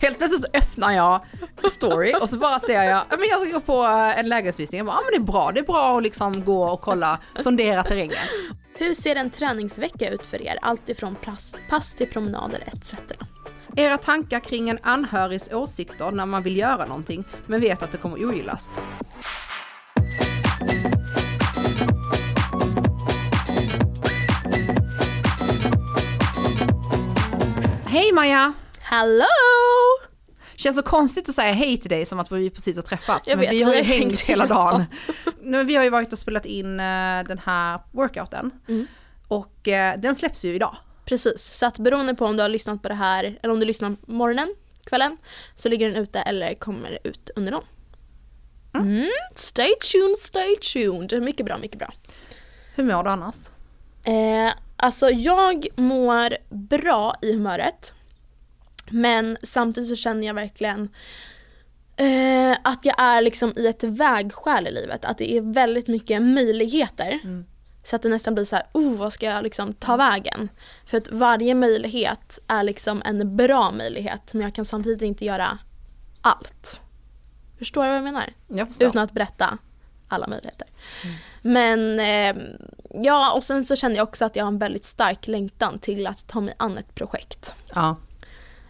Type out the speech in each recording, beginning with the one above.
Helt plötsligt så öppnar jag story och så bara ser jag, men jag ska gå på en lägesvisning. Jag bara, ja men det är bra, det är bra att liksom gå och kolla, sondera terrängen. Hur ser en träningsvecka ut för er? Allt ifrån pass, pass till promenader etc. Era tankar kring en anhörigs åsikter när man vill göra någonting men vet att det kommer ogillas. Hej Maja! Hallå! Känns så konstigt att säga hej till dig som att vi precis har träffats. Jag men vet, vi har ju hängt hela dagen. Nu, vi har ju varit och spelat in eh, den här workouten. Mm. Och eh, den släpps ju idag. Precis, så att beroende på om du har lyssnat på det här eller om du lyssnar på morgonen, kvällen, så ligger den ute eller kommer ut under dagen. Mm. Stay tuned, stay tuned. Mycket bra, mycket bra. Hur mår du annars? Eh, alltså jag mår bra i humöret. Men samtidigt så känner jag verkligen eh, att jag är liksom i ett vägskäl i livet. Att det är väldigt mycket möjligheter. Så att det nästan blir så här, oh vad ska jag liksom ta vägen? För att varje möjlighet är liksom en bra möjlighet men jag kan samtidigt inte göra allt. Förstår du vad jag menar? Jag. Utan att berätta alla möjligheter. Men eh, ja, och sen så känner jag också att jag har en väldigt stark längtan till att ta mig an ett projekt. Ja.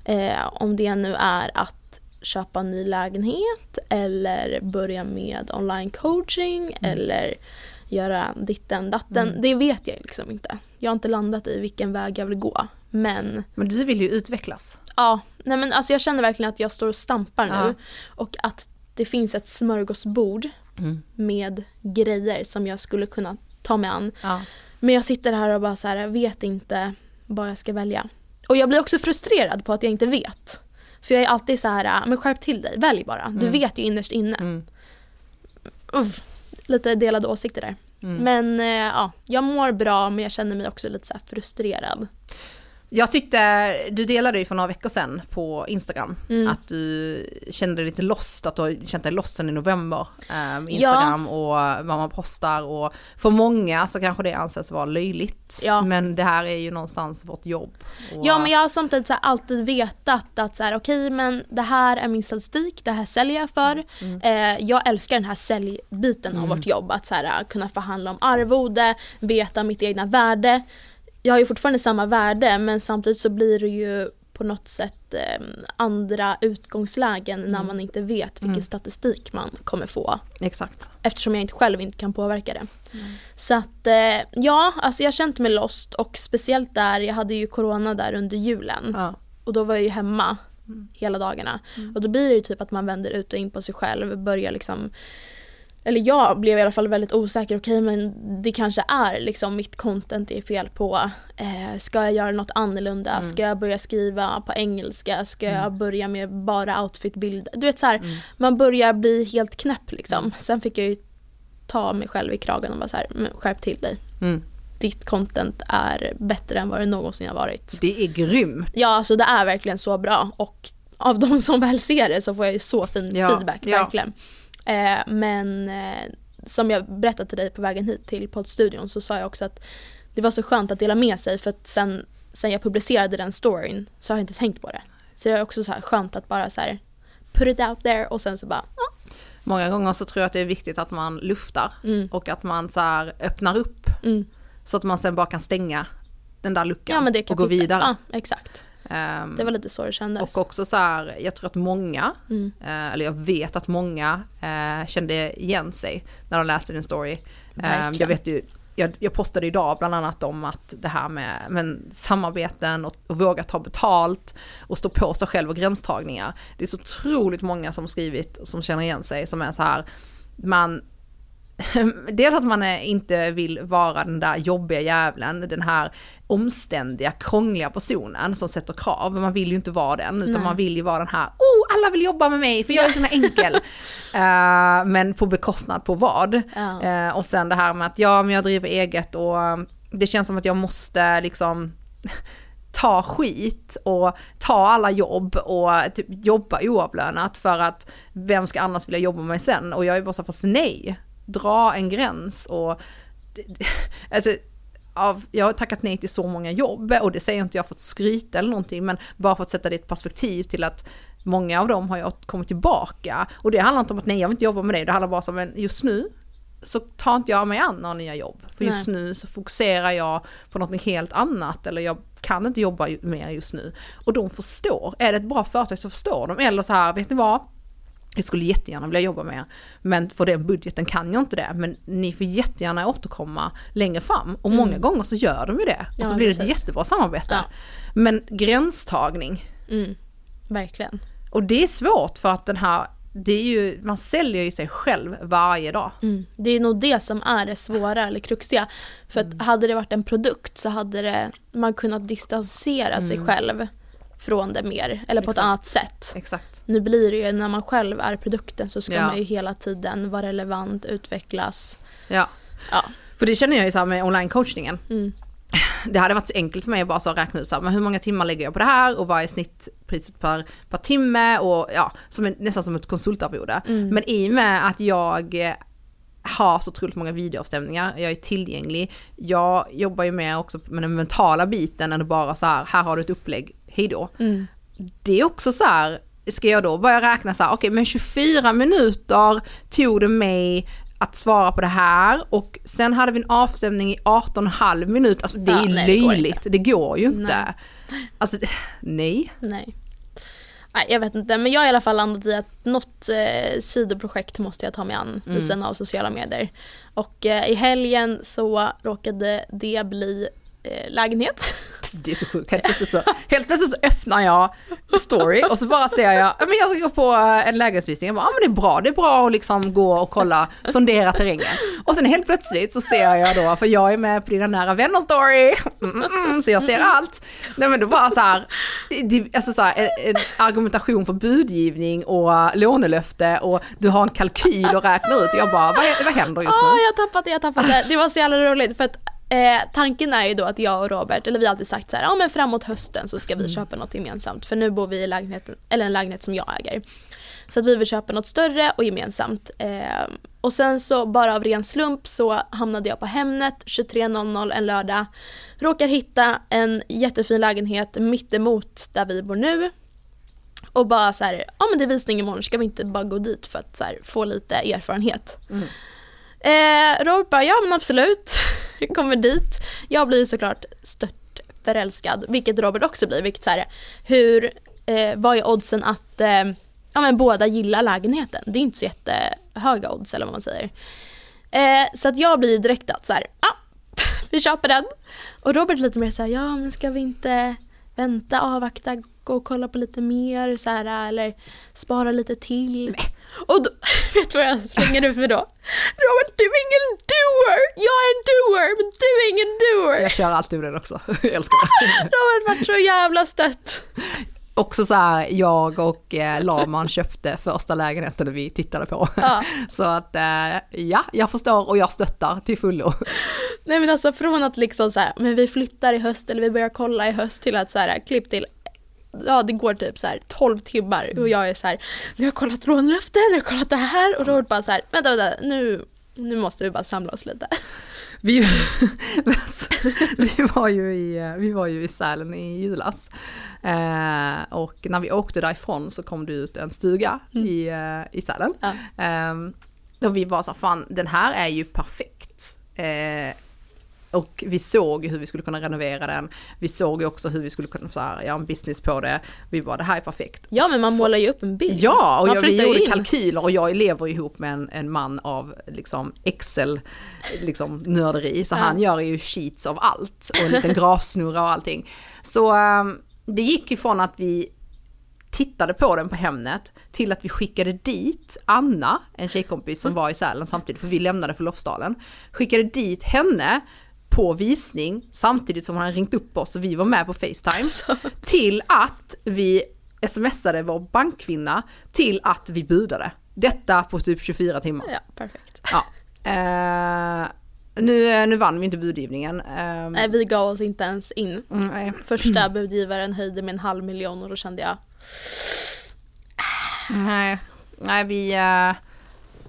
Eh, om det nu är att köpa en ny lägenhet eller börja med online coaching eller göra ditten datten. Det vet jag liksom inte. Jag har inte landat i vilken väg jag vill gå. Men Men du vill ju utvecklas. ja, nej men alltså jag känner verkligen att jag står och stampar nu Ja. och att det finns ett smörgåsbord med grejer som jag skulle kunna ta mig an. Ja. Men jag sitter här och bara så här, vet inte vad jag ska välja. Och jag blir också frustrerad på att jag inte vet. För jag är alltid så här, men skärp till dig, välj bara. Du vet ju innerst inne. Mm. Uff, lite delade åsikter där. Mm. Men eh, ja, jag mår bra men jag känner mig också lite så här frustrerad. Jag tyckte, du delade ju för några veckor sedan på Instagram Mm. att du kände dig lite lost, att du har känt dig lost sen i november. Um, Instagram och vad man postar och för många så kanske det anses vara löjligt. Ja. Men det här är ju någonstans vårt jobb. Och, Ja men jag har samtidigt alltid vetat att så här, okej men det här är min statistik, det här säljer jag för. Eh, jag älskar den här säljbiten av vårt jobb, att så här, kunna förhandla om arvode, veta mitt egna värde. Jag har ju fortfarande samma värde men samtidigt så blir det ju på något sätt eh, andra utgångslägen när man inte vet vilken statistik man kommer få. Exakt. Eftersom jag inte själv inte kan påverka det. Så att eh, ja, alltså jag har känt mig lost och speciellt där, jag hade ju corona där under julen. Ja. Och då var jag ju hemma hela dagarna. Och då blir det ju typ att man vänder ut och in på sig själv, börjar liksom eller jag blev i alla fall väldigt osäker, okej men det kanske är liksom mitt content det är fel på. Eh, ska jag göra något annorlunda? Ska jag börja skriva på engelska? Ska jag börja med bara outfitbilder? Du vet så här, man börjar bli helt knäpp liksom. Sen fick jag ju ta mig själv i kragen och bara så här, skärp till dig. Mm. Ditt content är bättre än vad det någonsin har varit. Det är grymt. Ja, alltså det är verkligen så bra och av de som väl ser det så får jag ju så fin Ja, feedback, ja. verkligen. Eh, men eh, som jag berättade till dig på vägen hit till poddstudion så sa jag också att det var så skönt att dela med sig för att sen, sen jag publicerade den storyn så har jag inte tänkt på det. Så det är också så här skönt att bara så här put it out there och sen så bara, ja. Många gånger så tror jag att det är viktigt att man luftar Mm. och att man så här öppnar upp Mm. så att man sen bara kan stänga den där luckan Ja och gå vidare. Ja, exakt. Ehm, Det var lite så det kändes. Och också så här, jag tror att många, Mm. eh, eller jag vet att många eh, kände igen sig när de läste din story. Eh, Verkligen. jag vet ju, jag, jag postade idag bland annat om att det här med men, samarbeten och, och våga ta betalt och stå på sig själv och gränstagningar. Det är så otroligt många som skrivit som känner igen sig som är så här, man Dels att man inte vill vara den där jobbiga jävlen, den här omständiga, krångliga personen som sätter krav. Man vill ju inte vara den, utan Nej. man vill ju vara den här, oh alla vill jobba med mig för jag är så enkel. Eh, men på bekostnad på vad? Ja. Eh, och sen det här med att ja, men jag driver eget och eh, det känns som att jag måste liksom ta skit och ta alla jobb och typ jobba oavlönat för att vem ska annars vilja jobba med mig sen? Och jag är bara så fast nej, dra en gräns och alltså av, jag har tackat nej till så många jobb och det säger jag inte jag för att skryta eller någonting men bara för att sätta det i ett perspektiv till att många av dem har ju kommit tillbaka. Och det handlar inte om att nej jag vill inte jobba med det, det handlar bara om att just nu så tar inte jag mig an några nya jobb. För just nej. nu så fokuserar jag på något helt annat eller jag kan inte jobba mer just nu. Och de förstår, är det ett bra företag så förstår de. Eller så här, vet ni vad? Jag skulle jättegärna vilja jobba med. Men för den budgeten kan jag inte det. Men ni får jättegärna återkomma längre fram. Och många mm. gånger så gör de ju det. Och så blir det ett jättebra samarbete. Ja. Men gränstagning. Mm. Verkligen. Och det är svårt för att den här det är ju, man säljer ju sig själv varje dag. Mm. Det är nog det som är det svåra eller kruxiga. För att mm. hade det varit en produkt så hade det, man kunnat distansera mm. sig själv från det mer, eller på Exakt. ett annat sätt. Exakt. Nu blir det ju, när man själv är produkten så ska ja. man ju hela tiden vara relevant, utvecklas. Ja. ja. För det känner jag ju så med online-coachningen. Mm. Det hade varit så enkelt för mig att bara så räkna ut så här, men hur många timmar lägger jag på det här och vad är snittpriset per, per timme och ja, som en, nästan som ett konsultarvode. Mm. Men i och med att jag har så otroligt många videoavstämningar, jag är tillgänglig. Jag jobbar ju mer också med den mentala biten än bara så här, här har du ett upplägg, hejdå. Mm. Det är också så här, ska jag då börja räkna så här, okej okay, men 24 minuter tog det mig att svara på det här och sen hade vi en avstämning i 18,5 minuter, alltså det ja, är nej, löjligt, det går, det går, ju inte. Nej. Alltså, nej. Nej. Nej jag vet inte men jag har i alla fall landat i att något eh, sidoprojekt måste jag ta mig an mm. vid sidan av sociala medier. Och eh, i helgen så råkade det bli lägenhet. Det är så sjukt, helt plötsligt så, helt plötsligt så öppnar jag story och så bara ser jag, men jag ska gå på eh, en lägenhetsvisning, jag bara, ja men det är bra, det är bra att liksom gå och kolla, sondera terrängen. Och sen helt plötsligt så ser jag då, för jag är med på dina nära vänner story, mm, mm, mm så jag ser allt. Nej men då bara så här, alltså så här, en, en argumentation för budgivning och lånelöfte och du har en kalkyl att räkna ut jag bara, vad, vad händer just nu? Oh, jag har tappat det, jag har tappat det. Det var så jävla roligt för att Eh, tanken är ju då att jag och Robert, eller vi har alltid sagt så här, ja men framåt hösten så ska vi mm. köpa något gemensamt. För nu bor vi i lägenheten, eller en lägenhet som jag äger. Så att vi vill köpa något större och gemensamt. Eh, och sen så bara av ren slump så hamnade jag på Hemnet 23.00 en lördag. Råkar hitta en jättefin lägenhet mittemot där vi bor nu. Och bara så här, ja men det är visning imorgon, ska vi inte bara gå dit för att här, få lite erfarenhet? Mm. Eh, Robert bara, ja men absolut. Kommer dit. Jag blir såklart stört förälskad, vilket Robert också blir. Vilket så här, hur, eh, vad är oddsen att eh, ja, men båda gillar lägenheten? Det är inte så jättehöga odds eller vad man säger. Eh, så att jag blir direkt att så här, ah, vi köper den. Och Robert lite mer så här, ja men ska vi inte vänta, avvakta, gå och kolla på lite mer så här, eller spara lite till. Nej. Och då, vet du vad jag slänger ut med då? Robert, du är ingen doer! Jag är en doer, men du är ingen doer! Jag kör alltid med den också, jag älskar det. Robert vart så jävla stött. Också så här, jag och eh, Laman köpte första lägenheten vi tittade på. Ja. Så att eh, ja, jag förstår och jag stöttar till fullo. Nej men alltså från att liksom så här, men vi flyttar i höst eller vi börjar kolla i höst till att så här, klipp till ja det går typ så här 12 timmar och jag är så här, nu har jag kollat rånlöften, nu har jag kollat det här och Robert bara så här, vänta vänta, nu, nu måste vi bara samla oss lite. Vi, vi, var ju i, vi var ju i Sälen i julas. Eh, och när vi åkte därifrån så kom det ut en stuga mm. i, eh, i Sälen. Ja. Eh, och vi var så fan den här är ju perfekt. Eh, och vi såg hur vi skulle kunna renovera den. Vi såg också hur vi skulle kunna så här, göra en business på det. Vi bara, det här är perfekt. Ja men man målar ju upp en bild. Ja, och jag, vi gjorde in. kalkyler och jag lever ihop med en, en man av liksom Excel liksom nörderi. Så ja. han gör ju sheets av allt och en liten grafsnurra och allting. Så um, det gick ifrån att vi tittade på den på Hemnet till att vi skickade dit Anna, en tjejkompis som mm. var i Sälen samtidigt, för vi lämnade för Lofsdalen. Skickade dit henne på visning samtidigt som han ringt upp oss och vi var med på Facetime. Så. Till att vi smsade vår bankkvinna till att vi budade. Detta på typ 24 timmar. Ja, perfekt. Ja. Eh, nu, nu vann vi inte budgivningen. Eh, nej, vi gav oss inte ens in. Mm. Första budgivaren höjde med en halv miljon och då kände jag... Nej, nej vi... Uh,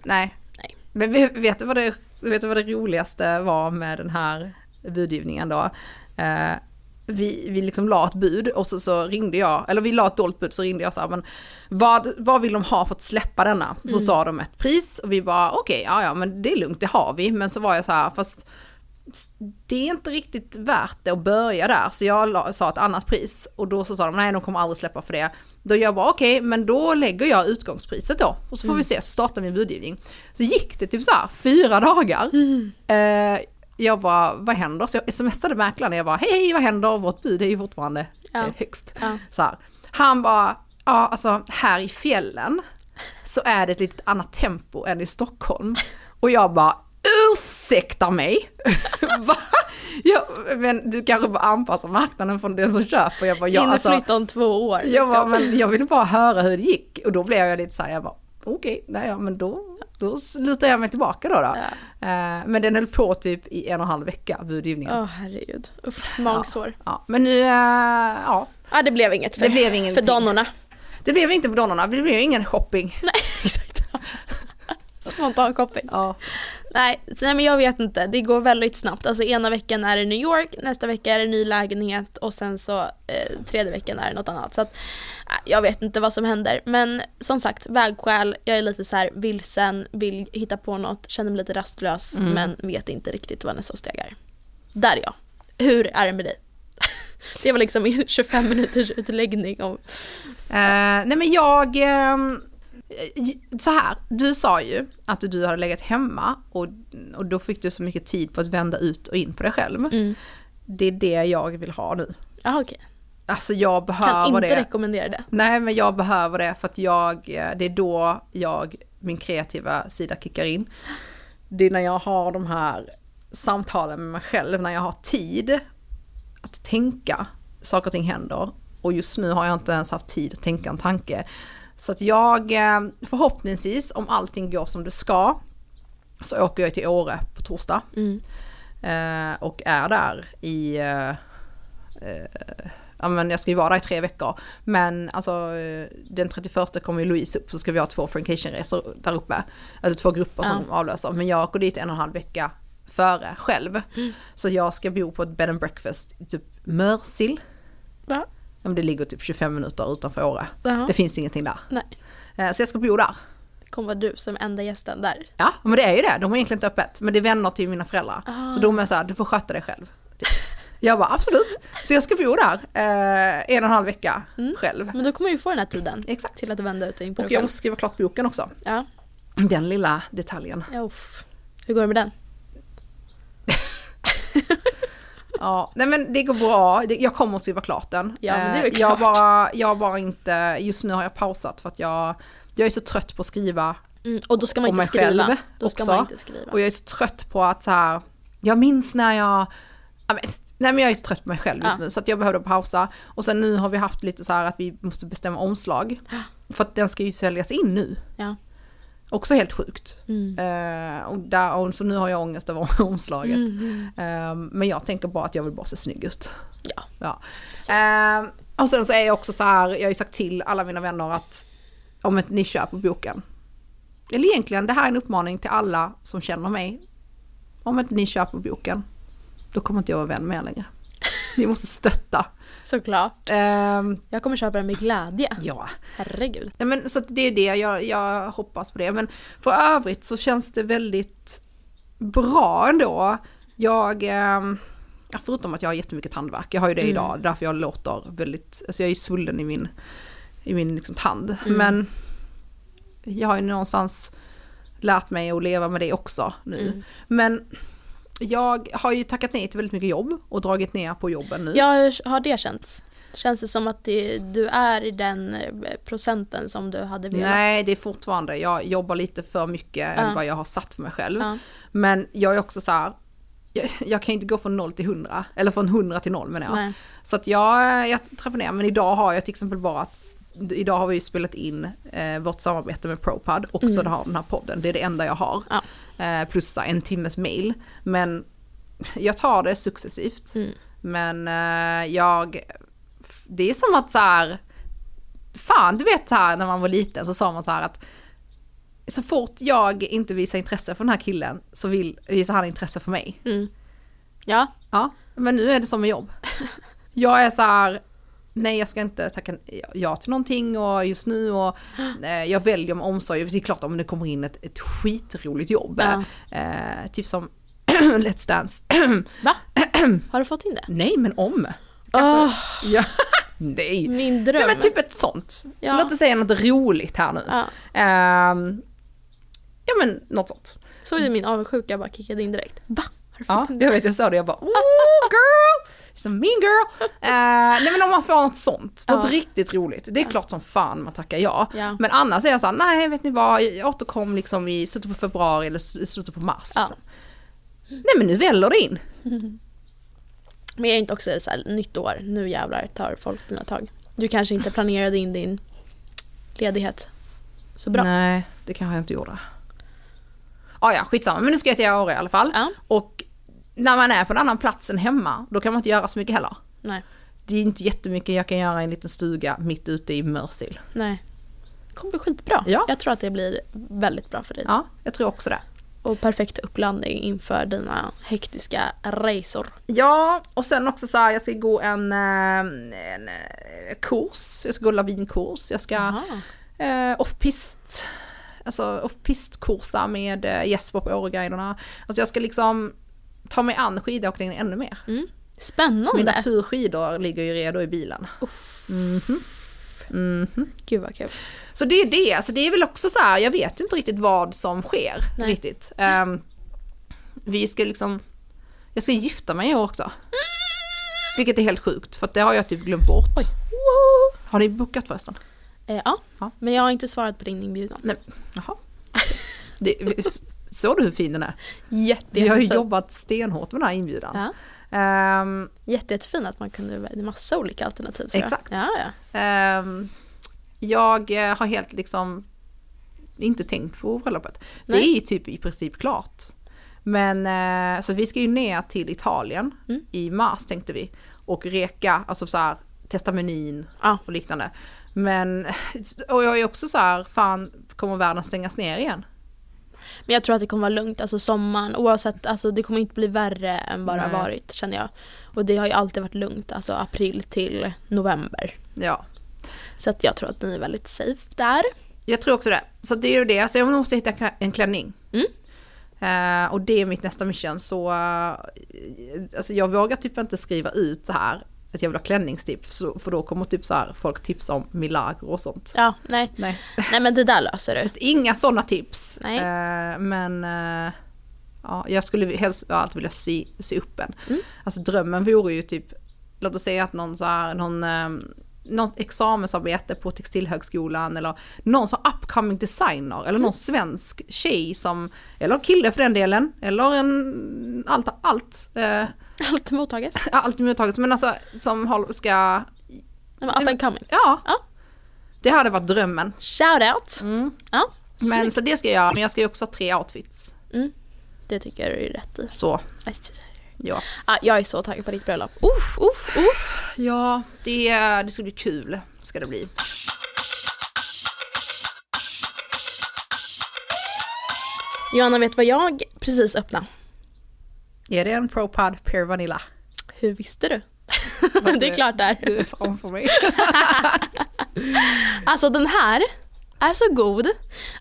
nej. nej. Men vet du vad det vet du vad det roligaste var med den här budgivningen då? Eh, vi, vi liksom la ett bud och så, så ringde jag, eller vi la ett dolt bud så ringde jag så här, men vad, vad vill de ha för att släppa denna? Så Mm. sa de ett pris och vi bara okej, ja ja men det är lugnt, det har vi. Men så var jag så här, fast det är inte riktigt värt det att börja där. Så jag sa ett annat pris och då så sa de nej de kommer aldrig släppa för det. Då jag bara okej men då lägger jag utgångspriset då och så får vi se så startar min budgivning. Så gick det typ så här fyra dagar. Eh, jag bara vad händer? Så jag smsade mäklaren och jag bara hej hej vad händer? Vårt bud är ju fortfarande Ja. eh, högst. Ja. Så här. Han bara ja alltså här i fjällen så är det ett lite annat tempo än i Stockholm. Och jag bara ursäkta mig? Va? Ja, men du kanske bara anpassar marknaden från den som köper. Jag bara, ja, In och alltså, om två år. jag, bara, liksom. men jag ville bara höra hur det gick. Och då blev jag lite så här, jag bara okej, nej, ja, men då, då lutar jag mig tillbaka då. då. Ja. Eh, men den höll på typ i en och en halv vecka, budgivningen. Åh herregud. Uff, magsår. Ja, men nu, eh, ja, Ja det blev inget för, det blev för donnorna. Det blev inte på donnorna, det blev ingen shopping. Nej exakt. Spontan shopping. Ja. Nej, nej men jag vet inte, det går väldigt snabbt. Alltså ena veckan är det New York, nästa vecka är det ny lägenhet och sen så eh, tredje veckan är det något annat. Så att, jag vet inte vad som händer. Men som sagt, vägskäl, jag är lite så här vilsen, vill hitta på något, känner mig lite rastlös Mm. men vet inte riktigt vad nästa steg är. Där är jag. Hur är det med dig? det var liksom min 25 minuters utläggning om... Eh, nej men jag, eh, så här, du sa ju att du hade legat hemma och, och då fick du så mycket tid på att vända ut och in på dig själv. Mm. Det är det jag vill ha nu. Jaha okej, Alltså jag kan behöver inte det. rekommendera det. Nej men jag behöver det för att jag, eh, det är då jag, min kreativa sida kickar in. Det är när jag har de här samtalen med mig själv, när jag har tid att tänka, saker och ting händer. Och just nu har jag inte ens haft tid att tänka en tanke. Så att jag, eh, förhoppningsvis om allting går som det ska, så åker jag till Åre på torsdag. Mm. Eh, och är där i... Eh, eh, ja men jag ska ju vara där i tre veckor. Men alltså eh, den 31 kommer ju Louise upp så ska vi ha två Francation-resor där uppe. Eller två grupper som Ja. avlöser. Men jag åker dit en och en halv vecka före själv. Mm. Så jag ska bo på ett bed and breakfast i typ Mörsil. Va? Men det ligger typ 25 minuter utanför Åre. Det finns ingenting där. Nej. Eh, så jag ska bo där. Det kommer vara du som enda gästen där. Ja, men det är ju det. De har egentligen inte öppet. Men det är vänner till mina föräldrar. Ah. Så de är så här, du får sköta dig själv. Typ. Jag bara absolut. Så jag ska bo där eh, en och en halv vecka Mm. själv. Men då kommer ju få den här tiden Exakt. till att vända ut och in på Och jag måste skriva klart boken också. Ja. Den lilla detaljen. uff. Hur går det med den? Ja, nej men det går bra. Jag kommer att skriva klart den. Ja, men det är Eh, jag, klart. bara, jag bara inte, just nu har jag pausat för att jag, jag är så trött på att skriva Mm. Och då ska man inte skriva. Då ska också. man inte skriva. Och jag är så trött på att så här, jag minns när jag, nej men jag är så trött på mig själv just Ja. nu så att jag behövde pausa. Och sen nu har vi haft lite så här att vi måste bestämma omslag. För att den ska ju säljas in nu. Ja. Också helt sjukt. Mm. Eh, och, där, så nu har jag ångest över omslaget. Mm. Eh, men jag tänker bara att jag vill bara se snygg ut. Ja. Ja. Eh, och sen så är jag också så här, jag har ju sagt till alla mina vänner att om inte ni köper boken. Eller egentligen, det här är en uppmaning till alla som känner mig. Om inte ni köper boken, då kommer inte jag vara vän med er längre. Ni måste stötta. Såklart. Ehm, Jag kommer köpa den med glädje. ja, Herregud. Nej, men, så det är det, jag, jag hoppas på det. Men för övrigt så känns det väldigt bra ändå. Jag, ja, förutom att jag har jättemycket tandvärk, jag har ju det Mm. idag, därför jag låter väldigt, alltså jag är svullen i min, i min liksom, tand. Mm. Men jag har ju någonstans lärt mig att leva med det också nu. Mm. Men jag har ju tackat nej till väldigt mycket jobb och dragit ner på jobben nu. Ja, hur har det känts? Känns det som att det, du är i den eh, procenten som du hade velat? Nej, det är fortfarande, jag jobbar lite för mycket Ja. än vad jag har satt för mig själv. Ja. Men jag är också så här. Jag, jag kan inte gå från 0 till 100, eller från 100 till 0 menar jag. Nej. Så att jag, jag trappar ner, men idag har jag till exempel bara Idag har vi ju spelat in eh, vårt samarbete med ProPod och så Mm. har den här podden, det är det enda jag har. Ja. Eh, plus en timmes mail. Men jag tar det successivt. Mm. Men eh, jag, det är som att så här, fan du vet så här när man var liten så sa man så här att så fort jag inte visar intresse för den här killen så vill, visar han intresse för mig. Mm. Ja, Ja, men nu är det som med jobb. Jag är så här, nej jag ska inte tacka ja till någonting och just nu och eh, jag väljer med omsorg. Det är klart om det kommer in ett, ett skitroligt jobb. Ja. Eh, typ som Let's Dance. Va? Har du fått in det? nej men om. Åh, Ja. nej. min dröm. Nej men typ ett sånt. Ja. Låt oss säga något roligt här nu. ja. Ehm, ja men något sånt. Såg du min avundsjuka bara kickade in direkt? Va? Ja, jag vet jag såg det jag bara oh girl! A mean girl! Eh, nej men om man får något sånt, något Ja. riktigt roligt. Det är klart som fan man tackar ja. Ja. Men annars är jag såhär, nej vet ni vad, jag återkom liksom i slutet på februari eller slutet på mars. Ja. Liksom. Nej men nu väller det in. Men är det inte också så här, nytt år, nu jävlar tar folk nya tag. Du kanske inte planerade in din ledighet så bra. Nej, det kanske jag inte gjorde. Ah, ja, skitsamma. Men nu ska jag till Åre i alla fall. Ja. Och när man är på en annan plats än hemma, då kan man inte göra så mycket heller. Nej. Det är inte jättemycket jag kan göra i en liten stuga mitt ute i Mörsil. Nej. Det kommer bli skitbra. Ja. Jag tror att det blir väldigt bra för dig. Ja, jag tror också det. Och perfekt uppladdning inför dina hektiska resor. Ja, och sen också så här, jag ska gå en, eh, en eh, kurs. Jag ska gå lavinkurs. Jag ska eh, off-pist, alltså off-pist-kursa med eh, Jesper på Åreguiderna. Alltså jag ska liksom ta mig an skidåkningen ännu mer. Mm. Spännande! Mina turskidor ligger ju redo i bilen. Uff. Mhm. Mhm. Gud vad kul. Så det är det, alltså det är väl också så här, jag vet ju inte riktigt vad som sker Nej. riktigt. Ehm, vi ska liksom, jag ska gifta mig i år också. Vilket är helt sjukt, för det har jag typ glömt bort. Har ni bokat förresten? Eh, ja. Ja. men jag har inte svarat på din inbjudan. Nej, jaha. Det, såg du hur fin den är? Jätte, Vi har ju jobbat stenhårt med den här inbjudan. Ja. Ehm, Jätte, jättefin att man kunde välja massa olika alternativ. Exakt. Ja, ja. Ehm, jag eh, har helt liksom inte tänkt på bröllopet. Det är ju typ i princip klart. Men eh, så vi ska ju ner till Italien Mm. i mars tänkte vi. Och reka, alltså så här, testa menyn Ja. och liknande. Men, och jag är också så här, fan kommer världen stängas ner igen? Men jag tror att det kommer vara lugnt, alltså sommaren oavsett, alltså det kommer inte bli värre än vad det har varit känner jag. Och det har ju alltid varit lugnt, alltså april till november. Ja, Så att jag tror att ni är väldigt safe där. jag tror också det. Så det är ju det, så jag måste hitta en klänning. Mm. Eh, och det är mitt nästa mission så, eh, alltså jag vågar typ inte skriva ut så här att jag vill ha klänningstips så- för då kommer typ så här folk tipsa om Milagro och sånt. Ja, nej. Nej. nej men det där löser Så du. att inga sådana tips. Nej. Eh, men eh, ja, jag skulle helst av allt vilja sy, sy upp en. Mm. Alltså drömmen vore ju typ, låt oss säga att någon så här, någon eh, något examensarbete på textilhögskolan eller någon som upcoming designer eller någon svensk tjej som, eller kille för den delen, eller en, allt, allt, eh, Allt mottages. allt mottaget, men alltså som ska, men up and coming. ja, Ja. det hade varit drömmen. Shout out! Mm. Ja, Men så det ska jag göra, men jag ska ju också ha tre outfits. Det tycker jag du är rätt i. Så, Aj, ja. Ah, jag är så taggad på ditt bröllop. Uff, uff, uff. Ja, det, det ska bli kul, ska det bli. Johanna, vet vad jag precis öppnade? Är det en ProPod Pure Vanilla? Hur visste du? det är klart det är. Du är framför mig. Alltså den här är så god.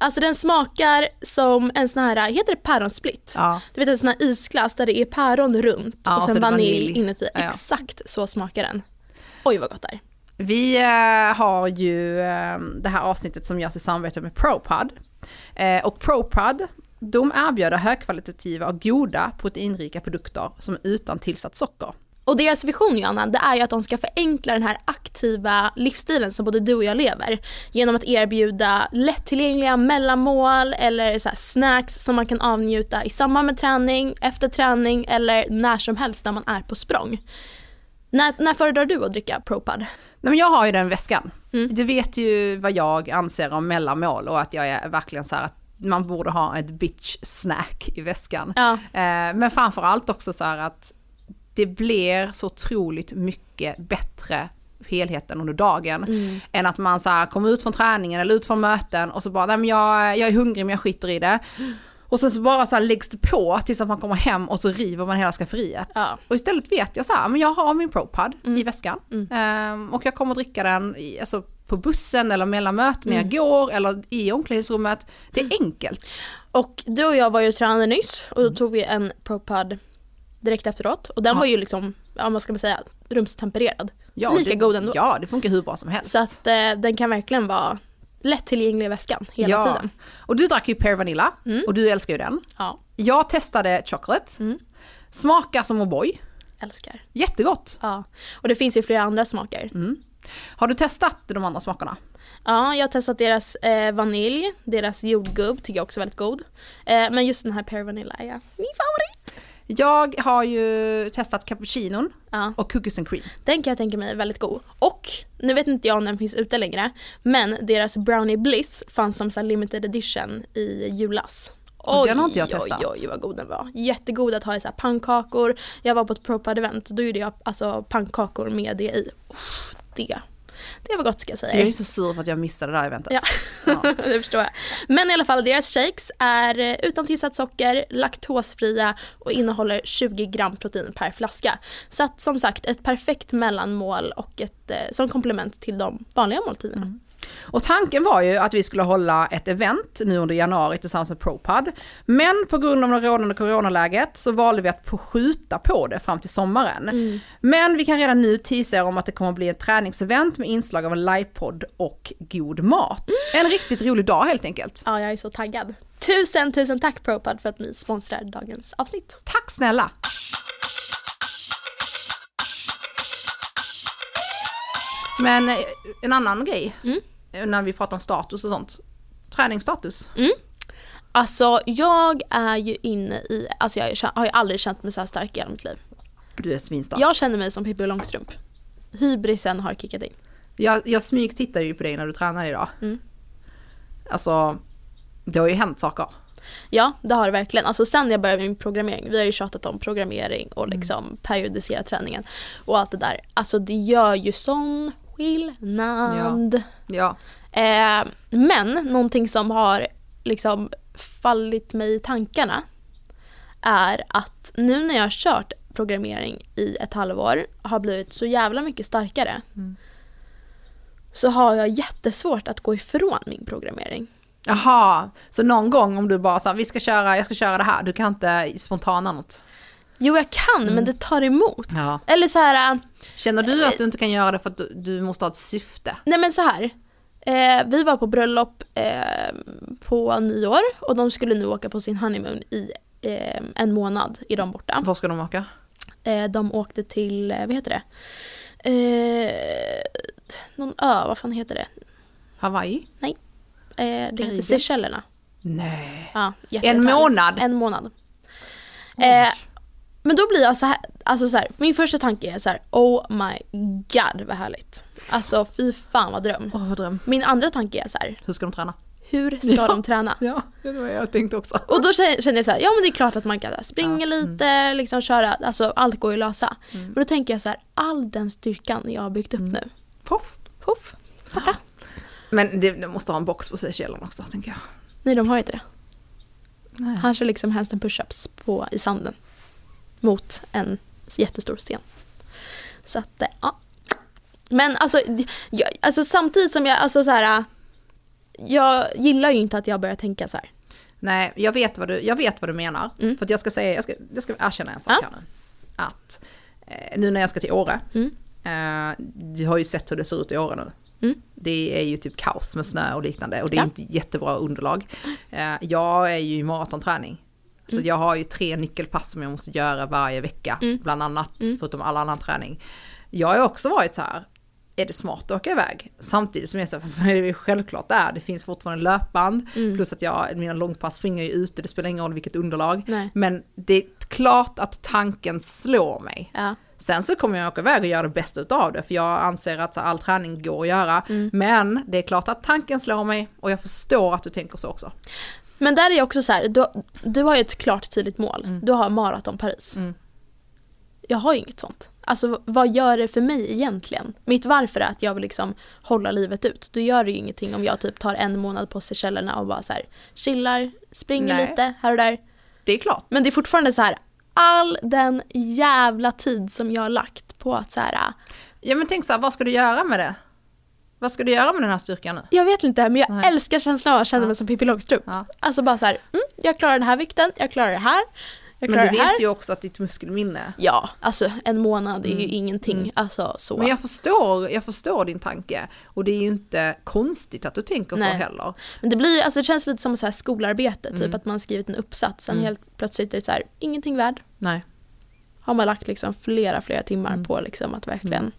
Alltså den smakar som en sån här, heter det päronsplitt? Ja, Du vet en sån här isglass där det är päron runt Ja, och sen vanilj, vanilj. inuti. Ja. Exakt så smakar den. Oj vad gott det är. vi eh, har ju eh, det här avsnittet som görs i samarbete med ProPod. Eh, och ProPod, de erbjuder högkvalitativa och goda proteinrika produkter som är utan tillsatt socker. Och deras vision Johanna, det är ju att de ska förenkla den här aktiva livsstilen som både du och jag lever. Genom att erbjuda lättillgängliga mellanmål eller så snacks som man kan avnjuta i samband med träning, efter träning eller när som helst när man är på språng. När, när föredrar du att dricka ProPud? Nej, men jag har ju den väskan. Mm. Du vet ju vad jag anser om mellanmål och att jag är verkligen så här att man borde ha ett bitch snack i väskan. Ja. Eh, men framförallt också så här att det blir så otroligt mycket bättre helheten under dagen. Mm. Än att man så här kommer ut från träningen eller ut från möten och så bara, nej men jag, jag är hungrig men jag skiter i det. Och sen så bara så här läggs det på tills att man kommer hem och så river man hela skafferiet. Ja. Och istället vet jag så här, men jag har min ProPud Mm. i väskan. Mm. Ehm, och jag kommer att dricka den i, alltså, på bussen eller mellan möten när jag Mm. går eller i omklädningsrummet. Det är enkelt. Och du och jag var ju tränade nyss och då tog vi en ProPud direkt efteråt. Och den Ja. var ju liksom, ja vad ska man säga, rumstempererad. Ja, Lika det, god ändå. Ja, det funkar hur bra som helst. Så att eh, den kan verkligen vara lättillgänglig i väskan hela Ja. tiden. Och du drack ju Pear Vanilla Mm. och du älskar ju den. Ja, Jag testade chocolate. Mm. Smakar som O'boy. älskar. Jättegott. Ja. Och det finns ju flera andra smaker. Mm. Har du testat de andra smakerna? Ja, jag har testat deras eh, vanilj, deras jordgubb tycker jag också är väldigt god. Eh, men just den här Pear Vanilla är min favorit. Jag har ju testat cappuccinon Ja, och cookies and cream. den kan jag tänka mig är väldigt god. Och, nu vet inte jag om den finns ute längre, men deras Brownie Bliss fanns som så limited edition i julas. Och den har inte jag testat. Oj, oj, vad god den var. Jättegod att ha i så pannkakor. Jag var på ett propad event, då gjorde jag alltså pannkakor med det i. Uff, det, det var gott ska jag säga. Jag är så sur för att jag missade det här eventet. Ja. Ja. det förstår jag. Men i alla fall, deras shakes är utan tillsatt socker, laktosfria och innehåller 20 gram protein per flaska. Så att som sagt, ett perfekt mellanmål och ett eh, som komplement till de vanliga måltiderna. Mm. Och tanken var ju att vi skulle hålla ett event nu under januari tillsammans med ProPud. Men på grund av det rådande coronaläget så valde vi att skjuta på det fram till sommaren. Mm. Men vi kan redan nu teasa er om att det kommer att bli ett träningsevent med inslag av en livepodd och god mat. En riktigt rolig dag helt enkelt. Ja, jag är så taggad. Tusen, tusen tack ProPod för att ni sponsrar dagens avsnitt. Tack snälla! Men eh, en annan grej, Mm. När vi pratar om status och sånt. Träningsstatus. Alltså jag är ju inne i, alltså jag har ju aldrig känt mig så här stark i hela mitt liv. Du är svinstark. Jag känner mig som Pippi Långstrump. Hybrisen har kickat in. Jag, jag smyg tittar ju på dig när du tränar idag. Mm. Alltså, det har ju hänt saker. Ja, det har det verkligen. Alltså sen jag började min programmering, vi har ju tjatat om programmering och liksom periodisera träningen och allt det där. Alltså det gör ju sån skillnad. Ja. Eh, men någonting som har liksom fallit mig i tankarna är att nu när jag har kört programmering i ett halvår har blivit så jävla mycket starkare Mm. så har jag jättesvårt att gå ifrån min programmering. Jaha, så någon gång om du bara sa vi ska köra, jag ska köra det här, du kan inte spontana något? Jo jag kan men det tar emot. Ja. Eller så här, äh, Känner du att du inte kan göra det för att du, du måste ha ett syfte? nej men så här. Eh, vi var på bröllop eh, på nyår och de skulle nu åka på sin honeymoon i eh, en månad är de borta. Var ska de åka? Eh, de åkte till, eh, vad heter det? Eh, någon ö, vad fan heter det? Hawaii? Eh, det heter Karibien? Seychellerna. Nej. Ja, En månad? En månad. Eh, men då blir jag så här, alltså så här, min första tanke är så här, oh my god vad härligt. Alltså fy fan vad dröm. Åh vad dröm. Min andra tanke är så här, Hur ska de träna? hur ska Ja. de träna? Ja, det var jag tänkte också. Och då känner jag så här, ja men det är klart att man kan springa Ja, mm. lite, liksom köra, alltså allt går ju att lösa. Mm. Men då tänker jag så här, all den styrkan jag har byggt upp Mm. nu, Poff. poff, borta. Men det, det måste ha en box på Seychellerna också tänker jag. Nej de har inte det. Nej. Han kör liksom handstand push-ups på, i sanden. Mot en jättestor sten. Så att, eh, ja. Men alltså, jag, alltså samtidigt som jag, alltså så här. Jag gillar ju inte att jag börjar tänka så här. Nej, jag vet vad du, jag vet vad du menar. Mm. För att jag ska säga, jag ska, jag ska erkänna en sak Ja. här nu. Att eh, nu när jag ska till Åre, Mm. eh, du har ju sett hur det ser ut i Åre nu. Mm. Det är ju typ kaos med snö och liknande och det är Ja. inte jättebra underlag. Eh, jag är ju i maratonträning. Så jag har ju tre nyckelpass som jag måste göra varje vecka, Mm. bland annat, Mm. förutom all annan träning. Jag har också varit så här, är det smart att åka iväg? Samtidigt som jag säger, för det är självklart det är, det finns fortfarande löpband, Mm. plus att jag, mina långpass springer ju ute, det spelar ingen roll vilket underlag. Nej. Men det är klart att tanken slår mig. Ja. Sen så kommer jag åka iväg och göra det bästa utav det, för jag anser att all träning går att göra. Mm. Men det är klart att tanken slår mig och jag förstår att du tänker så också. Men där är jag också så här, du, du har ju ett klart tydligt mål. Mm. Du har maraton Paris. Mm. jag har ju inget sånt. Alltså vad gör det för mig egentligen? Mitt varför är att jag vill liksom hålla livet ut. Då gör det ju ingenting om jag typ tar en månad på Seychellerna och bara så här chillar, springer Nej. lite här och där. Det är klart. Men det är fortfarande så här all den jävla tid som jag har lagt på att så här Ja men tänk så här, vad ska du göra med det? Vad ska du göra med den här styrkan nu? Jag vet inte men jag Nej. älskar känslan av att känna Ja. mig som Pippi Långstrump. Ja. Alltså bara så här, mm, jag klarar den här vikten, jag klarar det här, jag klarar Men du det här. vet ju också att ditt muskelminne Ja, alltså en månad är ju Mm. ingenting. Mm. Alltså så. Men jag förstår, jag förstår din tanke. Och det är ju inte konstigt att du tänker Nej. så heller. Men det blir, alltså det känns lite som så här skolarbete, typ Mm. att man har skrivit en uppsats, sen Mm. helt plötsligt är det så här, ingenting värd. Nej. Har man lagt liksom flera, flera timmar Mm. på liksom att verkligen,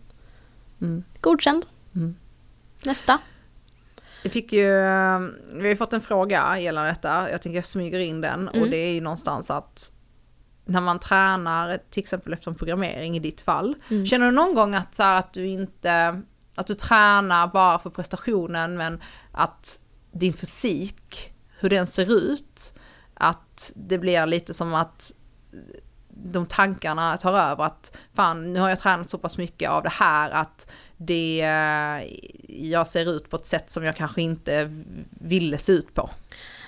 Mm. godkänd. Nästa. Vi fick ju, vi har ju fått en fråga gällande detta, jag tänker jag smyger in den och Mm. det är ju någonstans att när man tränar, till exempel efter en programmering i ditt fall, Mm. känner du någon gång att, så här, att du inte, att du tränar bara för prestationen men att din fysik, hur den ser ut, att det blir lite som att de tankarna tar över att fan nu har jag tränat så pass mycket av det här att det, jag ser ut på ett sätt som jag kanske inte ville se ut på.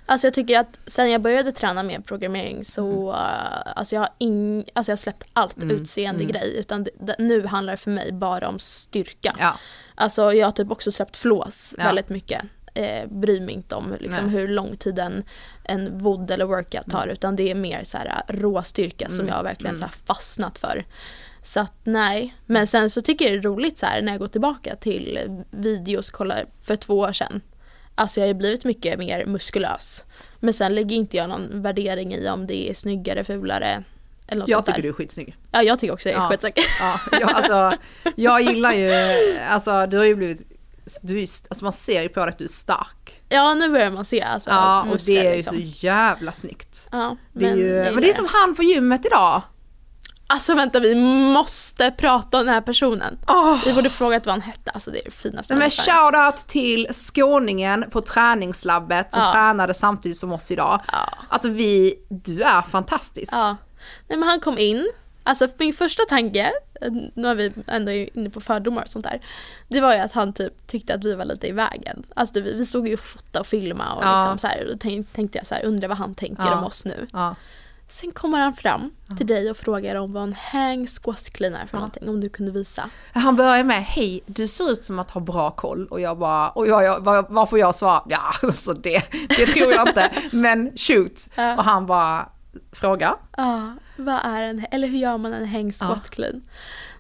Alltså jag tycker att sen jag började träna med programmering så, Mm. uh, alltså jag har, ing, alltså jag har släppt allt Mm, utseende mm. grej utan det, det, nu handlar det för mig bara om styrka. Ja, Alltså jag har typ också släppt flås Ja. väldigt mycket. Eh, bryr mig inte om liksom, Nej. hur lång tid en, en wood eller workout tar utan det är mer så här äh, råstyrka som Mm, jag verkligen mm. så här fastnat för. Så att nej, men sen så tycker jag det är roligt så här när jag går tillbaka till videos kollar för två år sedan. Alltså jag har ju blivit mycket mer muskulös. Men sen lägger inte jag någon värdering i om det är snyggare, fulare eller något jag sånt där. tycker du är skitsnygg. Ja jag tycker också det är Ja. skitsäkert. Ja, jag, alltså, jag gillar ju, alltså du har ju blivit, du är, alltså man ser ju på dig att du är stark. Ja nu börjar man se alltså Ja, och det är ju liksom. så jävla snyggt. Ja, Det är ju, jag men det är som han på gymmet idag. Alltså vänta vi måste prata om den här personen. Åh. Vi borde frågat vad han hette, alltså det är det finaste men shoutout till skåningen på träningslabbet som Ja. tränade samtidigt som oss idag. Ja. Alltså vi, du är fantastisk. ja. Nej men han kom in, alltså min första tanke, nu är vi ändå inne på fördomar och sånt där. Det var ju att han typ tyckte att vi var lite i vägen. Alltså vi, vi såg ju fota och filma och Ja. liksom så här, och då tänk, tänkte jag så här, undrar vad han tänker om oss nu. Ja. Sen kommer han fram till dig och frågar om vad en hang squat clean är för någonting, om du kunde visa. Han börjar med, hej du ser ut som att ha bra koll och jag bara, och jag, jag, var- varför jag svarar, ja alltså det, det tror jag inte, men shoot. Ja. Och han bara frågar, Ja, vad är en, eller hur gör man en hang squat clean? Nej,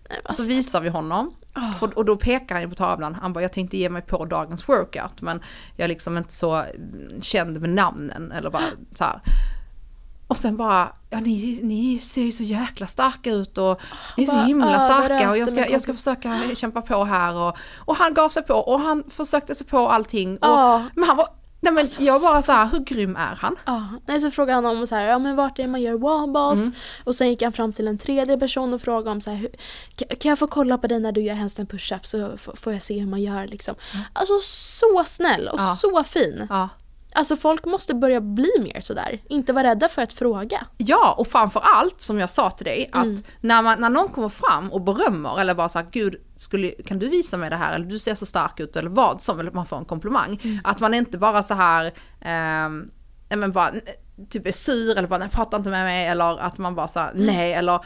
men så alltså, visar vi honom. För- Och då pekar han ju på tavlan, han bara jag tänkte ge mig på dagens workout men jag är liksom inte så mm, känd med namnen eller bara så här. Och sen bara, ja ni, ni ser ju så jäkla starka ut och ni är så himla starka och jag ska, jag ska försöka kämpa på här och, och han gav sig på och han försökte sig på allting. Och. Men han var, nej men Alltså, jag bara så här, hur grym är han? Ja, nej, så frågade han om så här, ja men vart är det man gör wallballs? Mm. Och sen gick han fram till en tredje person och frågade om så här, kan, jag få kolla på dig när du gör handstand push-ups så får jag se hur man gör liksom. Alltså så snäll och Mm. Ja. så fin. Ja. Alltså folk måste börja bli mer sådär, inte vara rädda för att fråga. Ja, och framför allt som jag sa till dig, Mm. att när, man, när någon kommer fram och berömmer eller bara sagt gud, skulle, kan du visa mig det här? Eller du ser så stark ut eller vad som, eller man får en komplimang. Mm. Att man inte bara så här, men bara, typ är sur eller bara nej, prata inte med mig eller att man bara så här, Mm. nej eller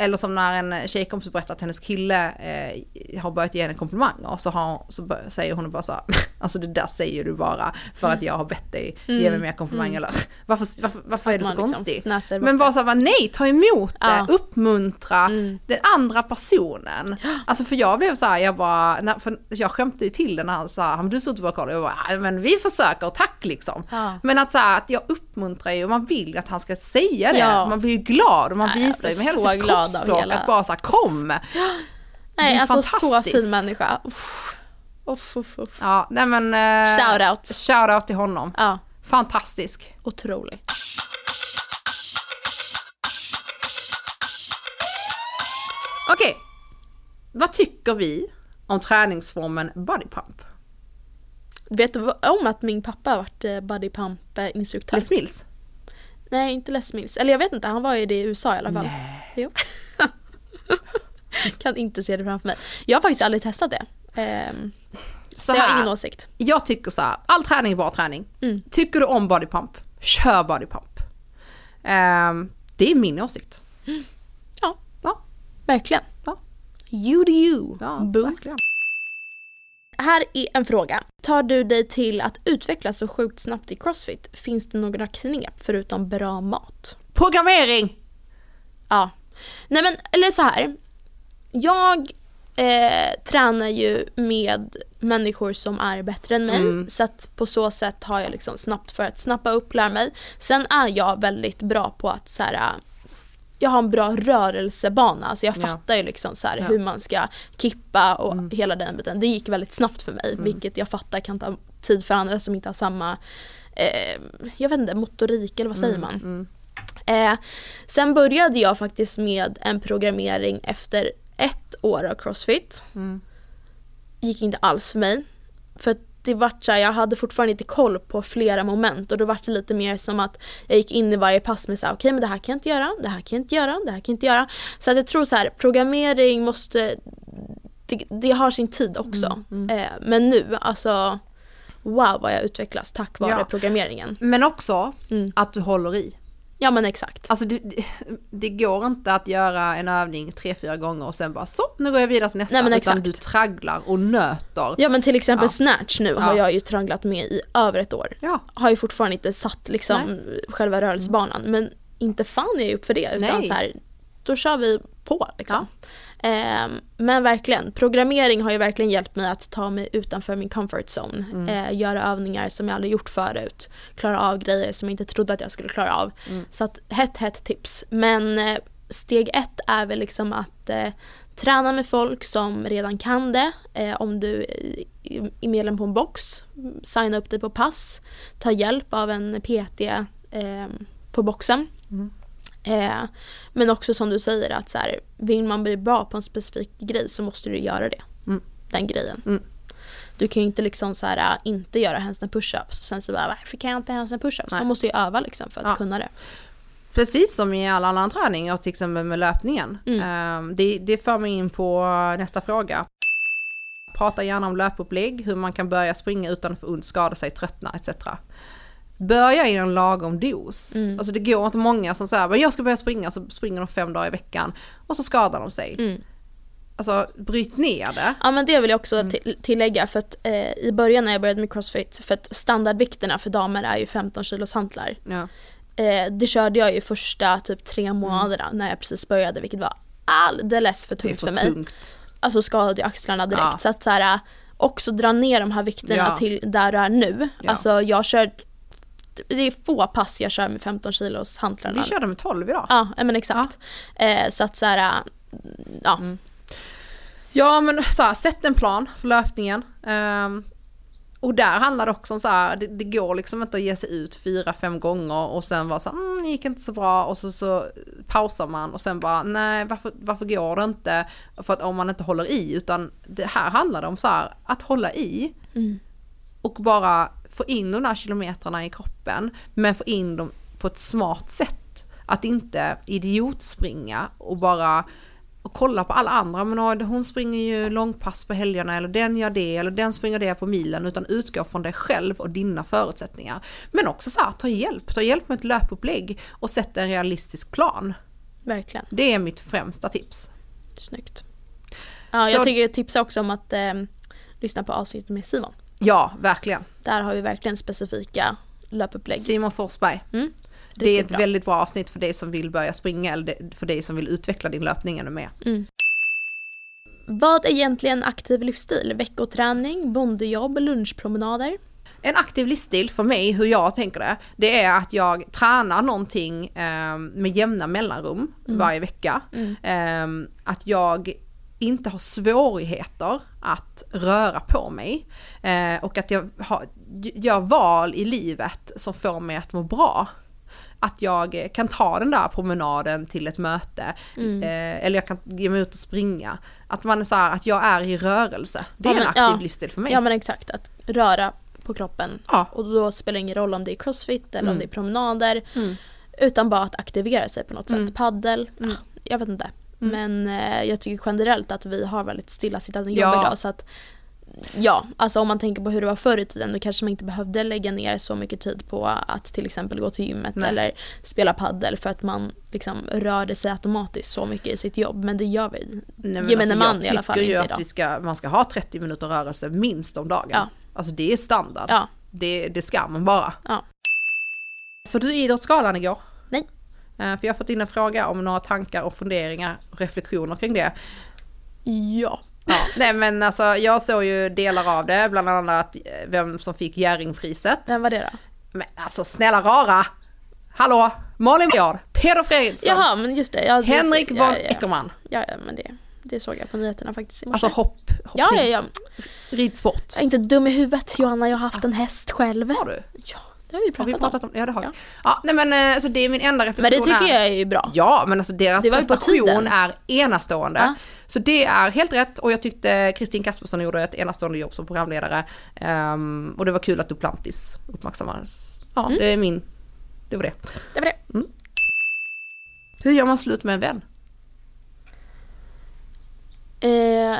eller som när en tjejkompis berättar att hennes kille eh, har börjat ge henne komplimanger så, har, så bör, säger hon bara så här, alltså det där säger du bara för att jag har bett dig ge mig mer komplimanger. Eller, varför, varför, varför är det så Mm. Liksom bort Men bara såhär, nej ta emot det, Ja. uppmuntra Mm. den andra personen. Alltså för jag blev såhär, jag bara, när, för jag skämtade ju till den när han sa, "Ja, men du ut att bara kolla, jag bara, "Ja, men vi försöker, tack liksom. Ja. Men att, så här, att jag uppmuntrar ju och man vill att han ska säga det. Ja. Man blir ju glad och man visar ju med hela sitt glad kroppsspråk hela- att bara såhär kom! Nej alltså så fin människa. Uff. Uff, uff, uff. Ja, nej men... Eh, Shout out. Shout out till honom. Ja, Fantastisk. otrolig. Okej. Vad tycker vi om träningsformen body pump? Vet du om att min pappa har varit eh, body pump eh, instruktör? Mills? Nej, inte Les Mills. Eller jag vet inte, han var ju det i USA i alla fall. Nej. Jo. kan inte se det framför mig. Jag har faktiskt aldrig testat det. Ehm, så, Så jag har ingen åsikt. Jag tycker så här, all träning är bra träning. Mm. Tycker du om bodypump, kör bodypump. Um, det är min åsikt. Verkligen. Ja. You do you. Ja, Boo. verkligen. Här är en fråga. Tar du dig till att utvecklas så sjukt snabbt i crossfit? Finns det några knep förutom bra mat? Programmering! Ja. Nej men, eller så här. Jag eh, tränar ju med människor som är bättre än mig. Mm. Så att på så sätt har jag liksom snabbt för att snappa upp, lära mig. Sen är jag väldigt bra på att så här, jag har en bra rörelsebana, alltså jag Ja. fattar ju liksom så här Ja. hur man ska kippa och Mm. hela den biten. Det gick väldigt snabbt för mig, vilket jag fattar kan ta tid för andra som inte har samma, eh, jag vet inte, motorik eller vad säger man? Mm. Eh, sen började jag faktiskt med en programmering efter ett år av crossfit. Mm. Gick inte alls för mig. För det vart så här, jag hade fortfarande inte koll på flera moment och då vart det lite mer som att jag gick in i varje pass med så här, okej men det här kan jag inte göra, det här kan jag inte göra, det här kan jag inte göra. Så att jag tror så här, programmering måste, det, det har sin tid också. Mm, Eh, men nu, alltså wow vad jag utvecklas tack vare Ja. programmeringen. Men också Mm. att du håller i. Ja men exakt. Alltså det, det- går inte att göra en övning tre, fyra gånger och sen bara så, nu går jag vidare till nästa. Nej, men utan exakt. du tragglar och nöter. Ja men till exempel Ja. snatch nu har Ja. jag ju tragglat med i över ett år. Ja. Har ju fortfarande inte satt liksom själva rörelsebanan men inte fan är jag upp för det utan Nej. så här, då kör vi på liksom. Ehm, men verkligen, programmering har ju verkligen hjälpt mig att ta mig utanför min comfort zone. Mm. Eh, göra övningar som jag aldrig gjort förut. Klara av grejer som jag inte trodde att jag skulle klara av. Mm. Så att hett hett tips. Men eh, steg ett är väl liksom att eh, träna med folk som redan kan det. Eh, om du är medlem på en box, signa upp dig på pass. Ta hjälp av en PT eh, på boxen. Mm. Eh, men också som du säger att så här, vill man bli bra på en specifik grej så måste du göra det. Mm. Den grejen. Mm. Du kan ju inte liksom så här, äh, inte göra handstand push-ups och sen så bara varför kan jag inte handstand push-ups? Man måste ju öva liksom för att Ja. kunna det. Precis som i all annan träning och till exempel med löpningen. Mm. Ehm, Det, det för mig in på nästa fråga. Prata gärna om löpupplägg, hur man kan börja springa utan att få ont, skada sig, tröttna etc. Börja i en lagom dos. Mm. Alltså det går inte många som säger men jag ska börja springa så springer de fem dagar i veckan och så skadar de sig. Mm. Alltså bryt ner det. Ja men det vill jag också Mm. till- tillägga för att eh, i början när jag började med crossfit för att standardvikterna för damer är ju 15 kilos hantlar. Ja. Eh, det körde jag ju första typ tre månaderna när jag precis började vilket var alldeles för Mm. Tungt för, för, mig. tungt. Alltså skadade jag axlarna direkt. Ja. Så att så här, också dra ner de här vikterna Ja. till där du är nu. Ja. Alltså jag kör, det är få pass jag kör med 15 kilos hantlarna. Vi körde med 12 idag. Ja, men exakt. Eh, så att så här, ja. Mm. Ja men så här, sätt en plan för löpningen. Ehm, och där handlar det också om så här, det, det går liksom inte att ge sig ut fyra, fem gånger och sen vara så här, mm, det gick inte så bra och så, så pausar man och sen bara, nej varför, varför går det inte? För att om man inte håller i, utan det här handlar det om så här, att hålla i Mm. och bara få in de där kilometrarna i kroppen, men få in dem på ett smart sätt. Att inte idiotspringa och bara och kolla på alla andra, men hon springer ju långpass på helgerna eller den gör det eller den springer det på milen utan utgå från dig själv och dina förutsättningar. Men också så här, ta hjälp, ta hjälp med ett löpupplägg och sätt en realistisk plan. Verkligen. Det är mitt främsta tips. Snyggt. Ja, Så- jag tycker tipsa också om att eh, lyssna på avsnittet med Simon. Ja, verkligen. Där har vi verkligen specifika löpupplägg. Simon Forsberg. Mm. Det är ett bra. väldigt bra avsnitt för dig som vill börja springa eller för dig som vill utveckla din löpning ännu mer. Mm. Vad är egentligen aktiv livsstil? Veckoträning, bondejobb, lunchpromenader? En aktiv livsstil för mig, hur jag tänker det, det är att jag tränar någonting eh, med jämna mellanrum varje vecka. Mm. Eh, att jag inte har svårigheter att röra på mig. Eh, och att jag har, gör val i livet som får mig att må bra. Att jag kan ta den där promenaden till ett möte. Mm. Eh, eller jag kan ge mig ut och springa. Att man är så här, att jag är i rörelse. Det är Ja, en men- aktiv ja. livsstil för mig. Ja men exakt, att röra på kroppen. Ja. Och då spelar det ingen roll om det är crossfit eller om Mm. det är promenader. Mm. Utan bara att aktivera sig på något sätt. Mm. Paddel, Mm. jag vet inte. Men eh, jag tycker generellt att vi har väldigt stillasittande jobb Ja. idag så att Ja, alltså om man tänker på hur det var förr i tiden då kanske man inte behövde lägga ner så mycket tid på att till exempel gå till gymmet Nej. eller spela paddel för att man liksom rörde sig automatiskt så mycket i sitt jobb. Men det gör vi. Nej, men Gemene alltså, man jag i alla fall tycker ju inte att idag. vi ska, man ska ha 30 minuter rörelse minst om dagen. Ja. Alltså det är standard. Ja, Det, det ska man bara. Ja. Så du Idrottsgalan igår? Nej. Eh, För jag har fått in en fråga om några tankar och funderingar och reflektioner kring det. ja. Ja, nej men alltså jag såg ju delar av det, bland annat eh, vem som fick Jerringpriset. Vem var det då? Men alltså snälla rara! Hallå! Malin Björn, Peder Fredriksson, Jaha, men just det. Ja, det Henrik ja, von ja, Eckermann. Ja, ja, men det, det såg jag på nyheterna faktiskt. Alltså hopp, hoppning, ja, ja, ja. ridsport. Jag är inte dum i huvudet Johanna, jag har haft en häst själv. Har du? Ja, det har vi Har pratat, vi pratat om. om? Ja det har vi. Ja. Ja, nej men eh, så det är min enda Men reflektion det tycker är- jag är ju bra. Ja, men alltså deras Det var prestation är enastående. Ja. Så det är helt rätt och jag tyckte Kristin Kaspersson gjorde ett enastående jobb som programledare. Ehm, och det var kul att Duplantis uppmärksammades. Ja, Mm. det är min... Det var det. Det var det. Hur gör man slut med en vän? Eh,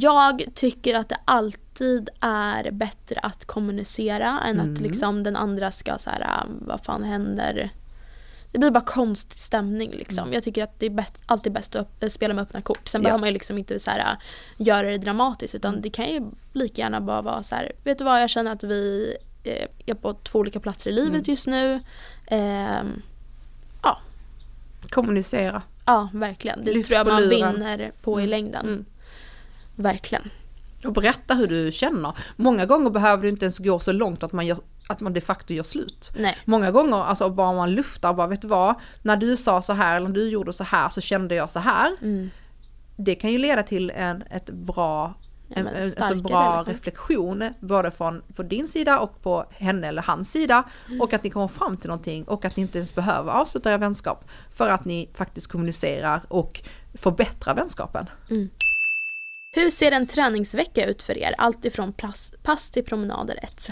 jag tycker att det alltid är bättre att kommunicera än Mm. att liksom den andra ska så här, ah, vad fan händer? Det blir bara konstig stämning liksom. Mm. Jag tycker att det är bäst, alltid bäst att eh, spela med öppna kort. Sen Ja. behöver man ju liksom inte så här, ah, göra det dramatiskt utan Mm. det kan ju lika gärna bara vara så här, vet du vad jag känner att vi eh, är på två olika platser i livet Mm. just nu. Ehm, Kommunicera. ja, verkligen. Det Lyft tror jag man luren. vinner på i Mm. längden. Mm. Verkligen. Och berätta hur du känner. Många gånger behöver du inte ens gå så långt att man, gör, att man de facto gör slut. Nej. Många gånger, alltså bara man luftar, bara vet du vad, när du sa så här eller när du gjorde så här så kände jag så här. Mm. Det kan ju leda till en ett bra, Ja, en, alltså bra relation. reflektion både från på din sida och på henne eller hans sida. Mm. Och att ni kommer fram till någonting och att ni inte ens behöver avsluta er vänskap. För att ni faktiskt kommunicerar och förbättrar vänskapen. Hur ser en träningsvecka ut för er? Allt ifrån pass, pass till promenader etc.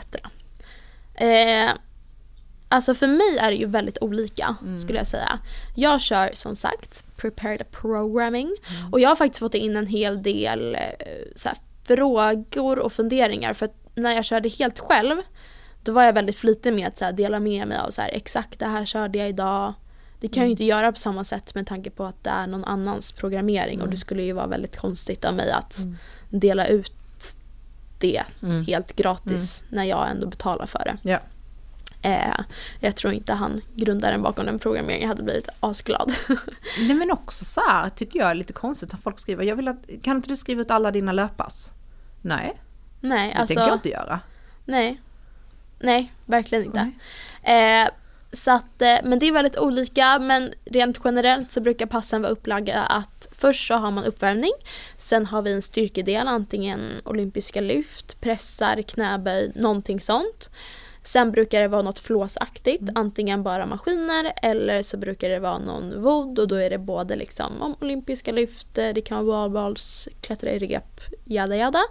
Eh, alltså för mig är det ju väldigt olika skulle jag säga. Jag kör som sagt prepared programming och jag har faktiskt fått in en hel del eh, så här, frågor och funderingar för att när jag körde helt själv då var jag väldigt flitig med att så här, dela med mig av så här, exakt det här körde jag idag. Det kan jag ju inte göra på samma sätt med tanke på att det är någon annans programmering och det skulle ju vara väldigt konstigt av mig att dela ut det helt gratis när jag ändå betalar för det. Ja. Eh, jag tror inte han, grundaren bakom den programmeringen, hade blivit asglad. Nej men också så här tycker jag är lite konstigt att folk skriver, jag vill att, kan inte du skriva ut alla dina löppass? Nej, nej, det alltså. tänker jag inte göra. Nej. Nej, verkligen inte. Nej. Eh, så att, eh, men det är väldigt olika men rent generellt så brukar passen vara upplagda att först så har man uppvärmning, sen har vi en styrkedel, antingen olympiska lyft, pressar, knäböj, någonting sånt. Sen brukar det vara något flåsaktigt, antingen bara maskiner eller så brukar det vara någon vod och då är det både liksom om olympiska lyft, eh, det kan vara wallballs, klättra i rep, jada jada.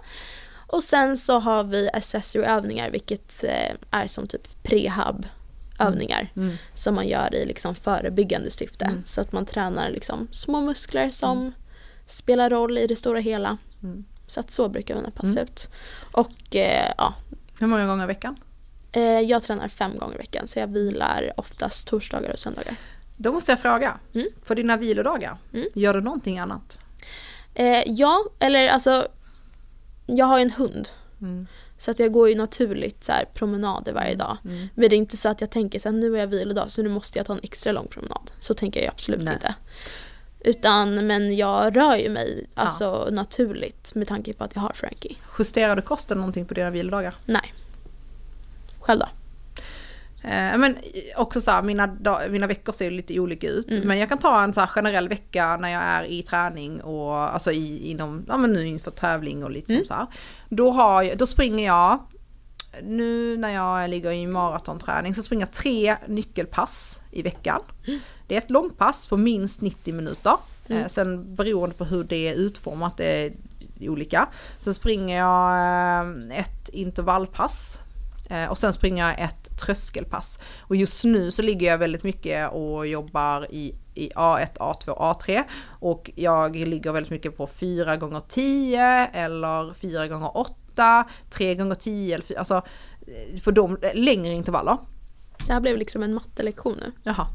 Och sen så har vi accessory-övningar vilket eh, är som typ prehab övningar Mm. som man gör i liksom förebyggande syfte. Mm. Så att man tränar liksom små muskler som spelar roll i det stora hela. Mm. Så att så brukar mina pass Mm. ut. Och eh, ja, Hur många gånger i veckan? eh, jag tränar fem gånger i veckan så jag vilar oftast torsdagar och söndagar. Då måste jag fråga, Mm. på dina vilodagar, Mm. gör du någonting annat? Eh, ja, eller alltså jag har ju en hund. Så att jag går ju naturligt så här, promenader varje dag. Mm. Men det är inte så att jag tänker så här, nu är jag vilodag så nu måste jag ta en extra lång promenad. Så tänker jag absolut Nej. inte. Utan men jag rör ju mig alltså naturligt med tanke på att jag har Frankie. Justerar du kosten någonting på dina vilodagar? Nej. Själv då? Eh, men också så här, mina, dag, mina veckor ser lite olika ut. Mm. Men jag kan ta en så generell vecka när jag är i träning och alltså i, inom, ja men nu inför tävling och lite Mm. så här. Då, har jag, då springer jag, nu när jag ligger i maratonträning så springer jag tre nyckelpass i veckan. Mm. Det är ett långpass på minst 90 minuter. Mm. Eh, sen beroende på hur det är utformat, det är olika. Sen springer jag eh, ett intervallpass och sen springer jag ett tröskelpass. Och just nu så ligger jag väldigt mycket och jobbar i, i A1, A2, A3. Och jag ligger väldigt mycket på 4 gånger 10 eller 4 gånger 8 3 gånger 10 eller 4, alltså eh, på de längre intervaller. Det här blev liksom en mattelektion nu. Jaha.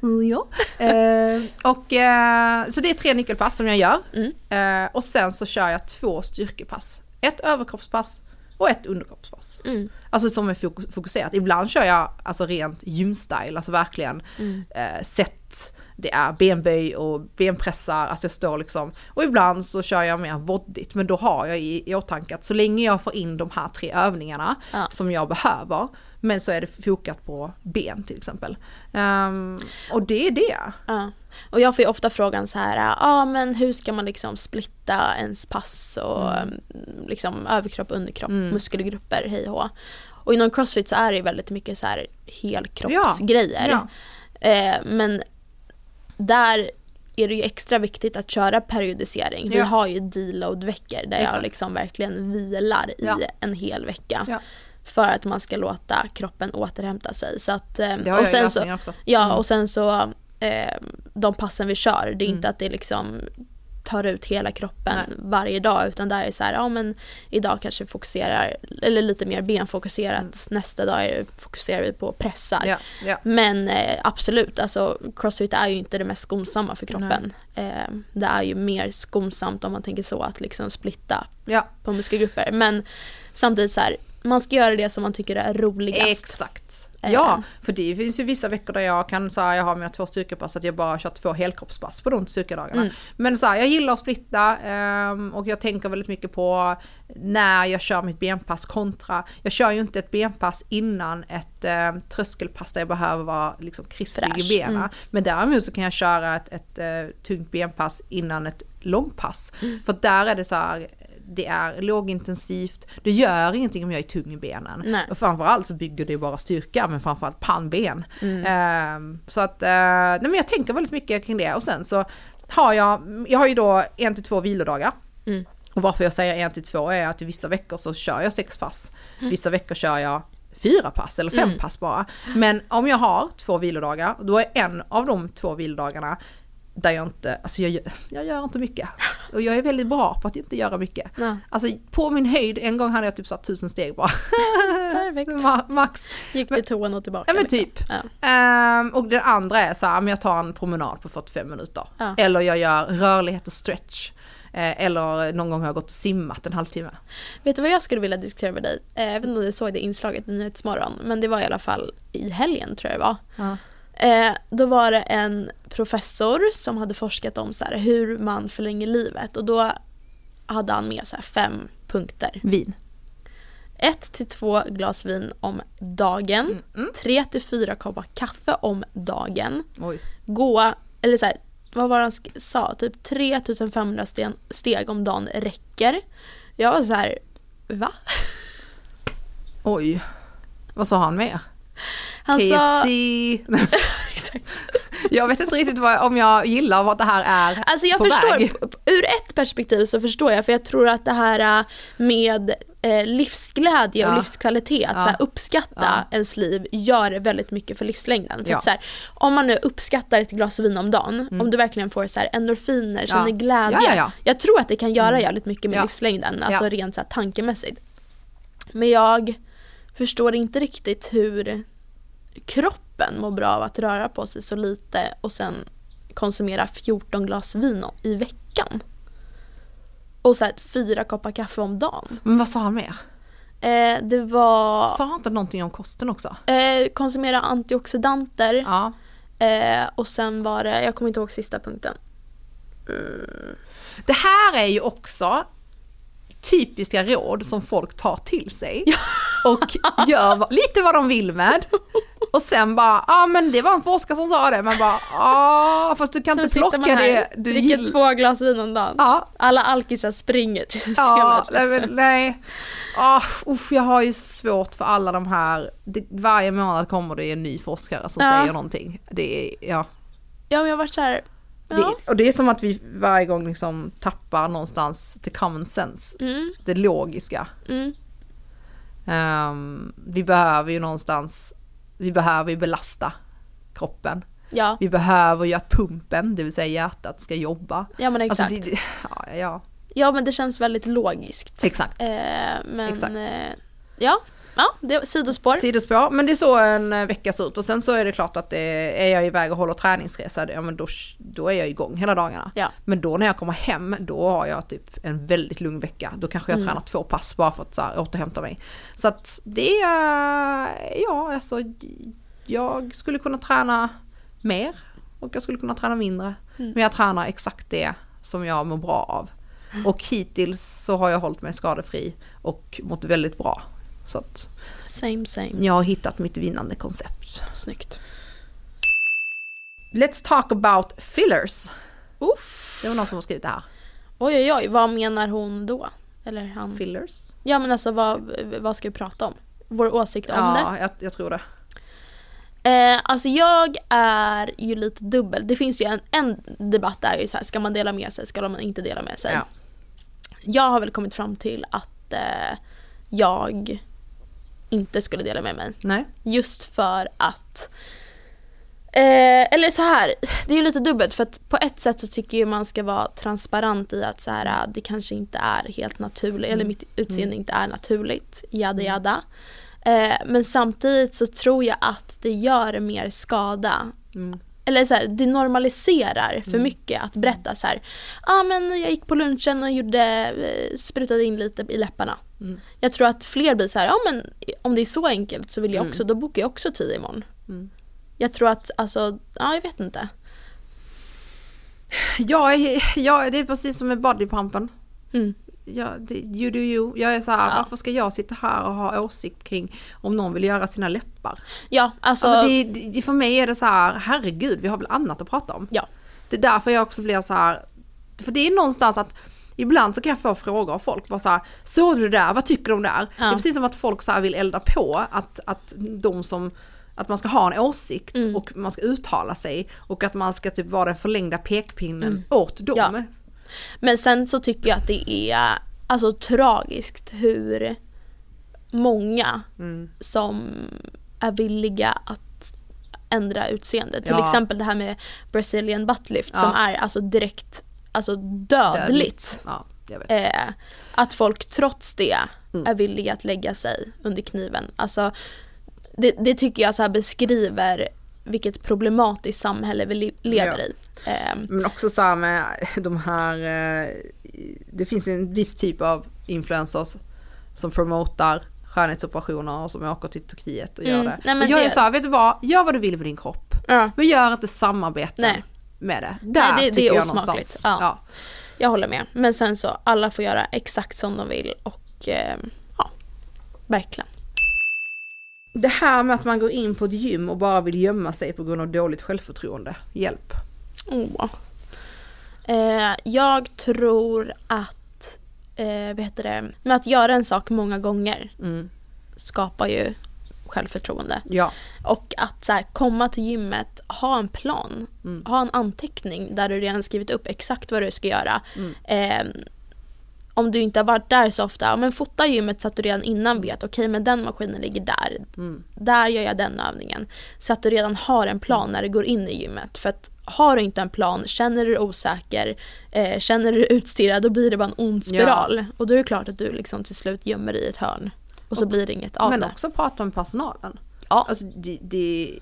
ja. Eh, och, eh, så det är tre nyckelpass som jag gör. Mm. Eh, och sen så kör jag två styrkepass. Ett överkroppspass och ett underkroppspass. Mm. Alltså som är fok- fokuserat. Ibland kör jag alltså rent gymstyle, alltså verkligen Mm. eh, set, det är benböj och benpressar, alltså jag står liksom. Och ibland så kör jag mer voddigt, men då har jag i, i åtanke att så länge jag får in de här tre övningarna Ja. som jag behöver, men så är det fokat på ben till exempel. Ehm, och det är det. Ja. Och jag får ju ofta frågan så här, ja ah, men hur ska man liksom splitta ens pass och mm. liksom överkropp, underkropp, Mm. muskelgrupper, hej och. Och inom crossfit så är det ju väldigt mycket så här helkroppsgrejer. Ja. Eh, men där är det ju extra viktigt att köra periodisering. Vi Ja. har ju deload-veckor där jag Exakt. liksom verkligen vilar i Ja. en hel vecka. Ja. För att man ska låta kroppen återhämta sig. Så att, eh, Det har och jag sen så, också. Ja, Mm. och sen så eh, de passen vi kör, det är Mm. inte att det liksom tar ut hela kroppen Nej. varje dag utan där är så här, ja men idag kanske vi fokuserar, eller lite mer benfokuserat, nästa dag fokuserar vi på pressar. Ja, ja. Men eh, absolut, alltså crossfit är ju inte det mest skonsamma för kroppen. Eh, det är ju mer skonsamt om man tänker så att liksom splitta ja. på muskelgrupper. Men samtidigt så här, man ska göra det som man tycker är roligast. Exakt. Eh. Ja, för det finns ju vissa veckor där jag kan säga jag har mina två styrkepass att jag bara kör två helkroppspass på de styrkedagarna. Mm. Men så här, jag gillar att splitta ehm, och jag tänker väldigt mycket på när jag kör mitt benpass kontra, jag kör ju inte ett benpass innan ett eh, tröskelpass där jag behöver vara liksom krispig Fräsch, i benen. mm. Men däremot så kan jag köra ett, ett eh, tungt benpass innan ett långpass. Mm. För där är det så här, det är lågintensivt, det gör ingenting om jag är tung i benen. Nej. Och framförallt så bygger det bara styrka, men framförallt pannben. Mm. Ehm, så att, eh, nej men jag tänker väldigt mycket kring det. Och sen så har jag, jag har ju då en till två vilodagar. Mm. Och varför jag säger en till två är att vissa veckor så kör jag sex pass. Vissa veckor kör jag fyra pass eller fem Mm. pass bara. Men om jag har två vilodagar, då är en av de två vilodagarna där jag inte, alltså jag, jag gör inte mycket. Och jag är väldigt bra på att inte göra mycket. Ja, Alltså på min höjd, en gång hade jag typ så tusen steg bara. perfekt. Ma- Max. Gick till toan och tillbaka. Ja men liksom. typ. Ja. Ehm, och den andra är så här, jag tar en promenad på 45 minuter. Ja. Eller jag gör rörlighet och stretch. Eh, eller någon gång har jag gått och simmat en halvtimme. Vet du vad jag skulle vilja diskutera med dig? Eh, Jag vet inte om du såg det inslaget i Nyhetsmorgon, men det var i alla fall i helgen tror jag det var. Ja. Eh, då var det en professor som hade forskat om så här, hur man förlänger livet och då hade han med så här, fem punkter. Vin. Ett till två glas vin om dagen. Mm, mm. Tre till fyra koppar kaffe om dagen. Oj. Gå, eller så här, vad var han sa? Typ 3500 sten, steg om dagen räcker. Jag var så här, va? Oj. Vad sa han mer? Han KFC? sa... Exakt. jag vet inte riktigt vad, om jag gillar vad det här är Alltså jag på förstår, väg. ur ett perspektiv så förstår jag för jag tror att det här äh, med eh, livsglädje och Ja. livskvalitet, att Ja. uppskatta Ja. ens liv gör väldigt mycket för livslängden. För så här, om man nu uppskattar ett glas vin om dagen, om du verkligen får så här, endorfiner, känner glädje. Mm. Ja, ja, ja. Jag tror att det kan göra jävligt mycket med livslängden, alltså rent så här, tankemässigt. Men jag förstår inte riktigt hur kroppen mår bra av att röra på sig så lite och sen konsumera 14 glas vin i veckan. Och så här, fyra koppar kaffe om dagen. Men vad sa han mer? Eh, det var Sa han inte någonting om kosten också? eh, konsumera antioxidanter Ja. eh, och sen var det, jag kommer inte ihåg sista punkten. Det här är ju också typiska råd som folk tar till sig och gör lite vad de vill med. Och sen bara, ja ah, men det var en forskare som sa det, man bara, ja fast du kan Sen inte plocka här, det du dricker gillar. två glas vin om dagen. Ja, Alla alkisar springer till systemet. ja nej, liksom. men, nej. Ah, usch, jag har ju så svårt för alla de här, det, varje månad kommer det en ny forskare som Ja. säger någonting. Det är, ja. Ja men jag har varit såhär, ja. Det, och det är som att vi varje gång liksom tappar någonstans till common sense, Mm, det logiska. mm. Ehm, vi behöver ju någonstans, vi behöver ju belasta kroppen. Ja, Vi behöver ju att pumpen, det vill säga hjärtat, ska jobba. ja men exakt. Alltså, det, det, ja, ja, Ja men det känns väldigt logiskt. exakt. Eh, men Exakt. Eh, ja, ja, det var sidospår. Sidospår, men det är så en eh, vecka ser ut och sen så är det klart att det, är jag iväg och håller träningsresa, ja men då, då är jag igång hela dagarna. Ja. Men då när jag kommer hem, då har jag typ en väldigt lugn vecka. Då kanske jag Mm. tränar två pass bara för att så här, återhämta mig. Så att det är, ja alltså, jag skulle kunna träna mer och jag skulle kunna träna mindre. Mm. Men jag tränar exakt det som jag mår bra av. Och hittills så har jag hållit mig skadefri och mått väldigt bra. Så att Same same. jag har hittat mitt vinnande koncept. Snyggt. Let's talk about fillers. Uff. Det var någon som har skrivit det här. Oj oj oj, vad menar hon då? Eller han? Fillers? Ja men alltså vad, vad ska vi prata om? Vår åsikt om det? Ja, jag, jag tror det. Eh, alltså jag är ju lite dubbel. Det finns ju en, en debatt där ju så här, ska man dela med sig, ska man inte dela med sig? Ja. Jag har väl kommit fram till att eh, jag inte skulle dela med mig. Nej. Just för att Eh, eller så här, det är ju lite dubbelt för att på ett sätt så tycker jag man ska vara transparent i att så här, det kanske inte är helt naturligt, eller mitt utseende inte är naturligt, jada jada. Eh, men samtidigt så tror jag att det gör mer skada. Mm. Eller så här, det normaliserar för mycket att berätta så här, ja ah, men jag gick på lunchen och gjorde, eh, sprutade in lite i läpparna. Mm. Jag tror att fler blir så här, ja men om det är så enkelt så vill jag Mm. också, då bokar jag också tid imorgon. Mm. Jag tror att, alltså, ja jag vet inte. Jag är, jag, det är precis som med bodypumpen. Mm. Ja, det, you do you. Jag är så här, Ja. varför ska jag sitta här och ha åsikt kring om någon vill göra sina läppar? Ja, alltså, Alltså det, det, för mig är det så här, herregud, vi har väl annat att prata om. Ja. Det är därför jag också blir så här, för det är någonstans att Ibland så kan jag få frågor av folk, bara så här, såg du det där, vad tycker du om det där? Det är precis som att folk så vill elda på att, att de som att man ska ha en åsikt Mm. och man ska uttala sig och att man ska typ vara den förlängda pekpinnen åt dem. Mm. Ja. men sen så tycker jag att det är alltså tragiskt hur många Mm. som är villiga att ändra utseende. Till Ja. exempel det här med Brazilian buttlift Ja. som är alltså direkt alltså dödligt. Ja, jag vet. Eh, att folk trots det Mm. är villiga att lägga sig under kniven. Alltså, det, det tycker jag så beskriver vilket problematiskt samhälle vi le- lever Ja. i. Eh, Men också så här med de här, eh, det finns ju en viss typ av influencers som promotar skönhetsoperationer och som åker till Turkiet och gör Mm, det. nej, men och jag är det- så här, vet du vad, gör vad du vill med din kropp. ja, Men gör inte samarbeten Nej. Med det. Där det- det är tycker jag osmakligt. någonstans. Ja. Ja. jag håller med. Men sen så, alla får göra exakt som de vill och eh, ja, verkligen. Det här med att man går in på ett gym och bara vill gömma sig på grund av dåligt självförtroende. Hjälp. Åh. Eh, jag tror att, eh, vad heter det, med att göra en sak många gånger Mm. skapar ju självförtroende. Ja. Och att så här, komma till gymmet, ha en plan, Mm. ha en anteckning där du redan skrivit upp exakt vad du ska göra. Mm. Eh, om du inte har varit där så ofta, ja, men fota gymmet så att du redan innan vet, okej men den maskinen ligger där, Mm. där gör jag den övningen. Så att du redan har en plan när du går in i gymmet. För att har du inte en plan, känner du dig osäker, eh, känner du dig utstirrad, då blir det bara en ond spiral. Och då är det klart att du liksom till slut gömmer dig i ett hörn. Och så Och- blir det inget av Men det. också prata med personalen. Ja. Alltså det, det,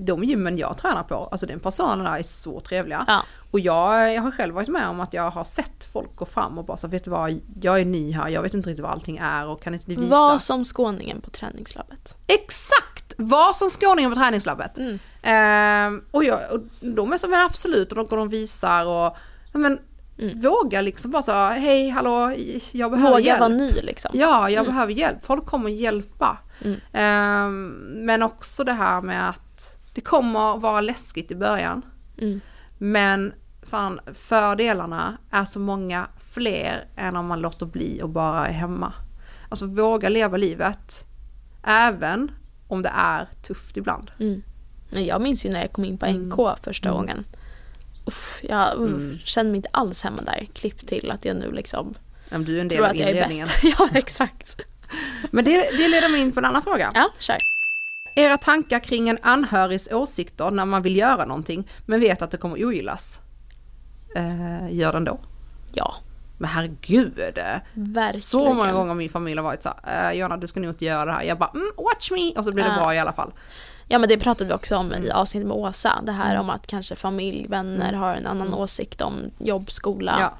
de gymmen jag tränar på, alltså den personalen där är så trevliga. Ja. Och jag, jag har själv varit med om att jag har sett folk gå fram och bara så vet du vad, jag är ny här, jag vet inte riktigt vad allting är och kan inte ni visa? Var som skåningen på träningslabbet. Exakt! Var som skåningen på träningslabbet. Mm. Ehm, och, jag, och de är som en absolut och de går och visar och men, Mm. våga liksom bara så hej hallå jag behöver Våga hjälp. vara ny liksom. Ja, jag behöver hjälp. Folk kommer hjälpa. Mm. Ehm, men också det här med att det kommer vara läskigt i början. Mm. Men fan, fördelarna är så många fler än om man låter bli och bara är hemma. Alltså våga leva livet. Även om det är tufft ibland. Mm. Jag minns ju när jag kom in på Mm. NK första Mm. gången. Uff, jag uff, Mm. kände mig inte alls hemma där. Klipp till att jag nu liksom Om du är en del tror av att jag är bäst. ja, exakt. Men det, det leder mig in på en annan fråga. Ja, kör. Era tankar kring en anhörigs åsikter när man vill göra någonting men vet att det kommer ogillas. Eh, gör den då? Ja, Men herregud. verkligen. Så många gånger min familj har varit så här, eh, Jonna du ska nog inte göra det här. Jag bara, mm, watch me! Och så blir det Ja. bra i alla fall. Ja men det pratade vi också om Mm. i avsnittet med Åsa. Det här om att kanske familj, vänner har en annan åsikt om jobb, skola, Mm. Ja.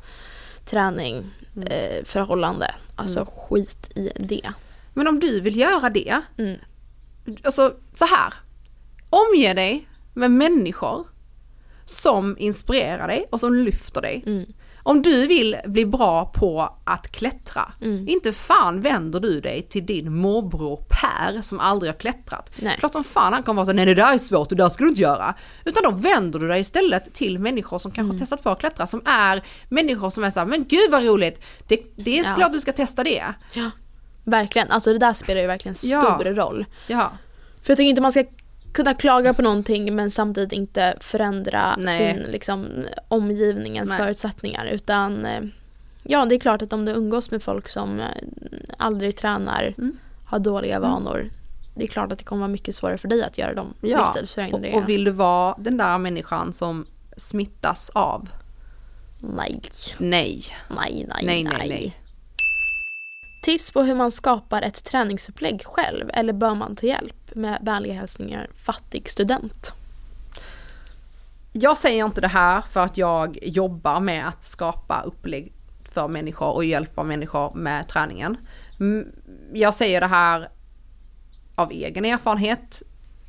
träning, Mm. eh, förhållande. Alltså skit i det. Men om du vill göra det, Mm. alltså så här. Omge dig med människor som inspirerar dig och som lyfter dig. Mm. Om du vill bli bra på att klättra, Mm. inte fan vänder du dig till din morbror Per som aldrig har klättrat. Nej. Klart som fan han kommer vara så nej det där är svårt, det där ska du inte göra. Utan då vänder du dig istället till människor som Mm. kanske har testat på att klättra, som är människor som är såhär, men gud vad roligt, det, det är Ja. klart du ska testa det. Ja. Verkligen, alltså det där spelar ju verkligen Ja. stor roll. Ja. För jag tycker inte man ska kunna klaga på någonting men samtidigt inte förändra Nej. sin liksom, omgivningens Nej. förutsättningar utan eh, ja det är klart att om du umgås med folk som eh, aldrig tränar, Mm. har dåliga vanor det är klart att det kommer vara mycket svårare för dig att göra de Ja, och, livsstilsförändringarna. och vill du vara den där människan som smittas av? Nej, Nej. nej, nej, Nej, nej, nej. Tips på hur man skapar ett träningsupplägg själv eller bör man ta hjälp? Med vänliga hälsningar, fattig student. Jag säger inte det här för att jag jobbar med att skapa upplägg för människor och hjälpa människor med träningen. Jag säger det här av egen erfarenhet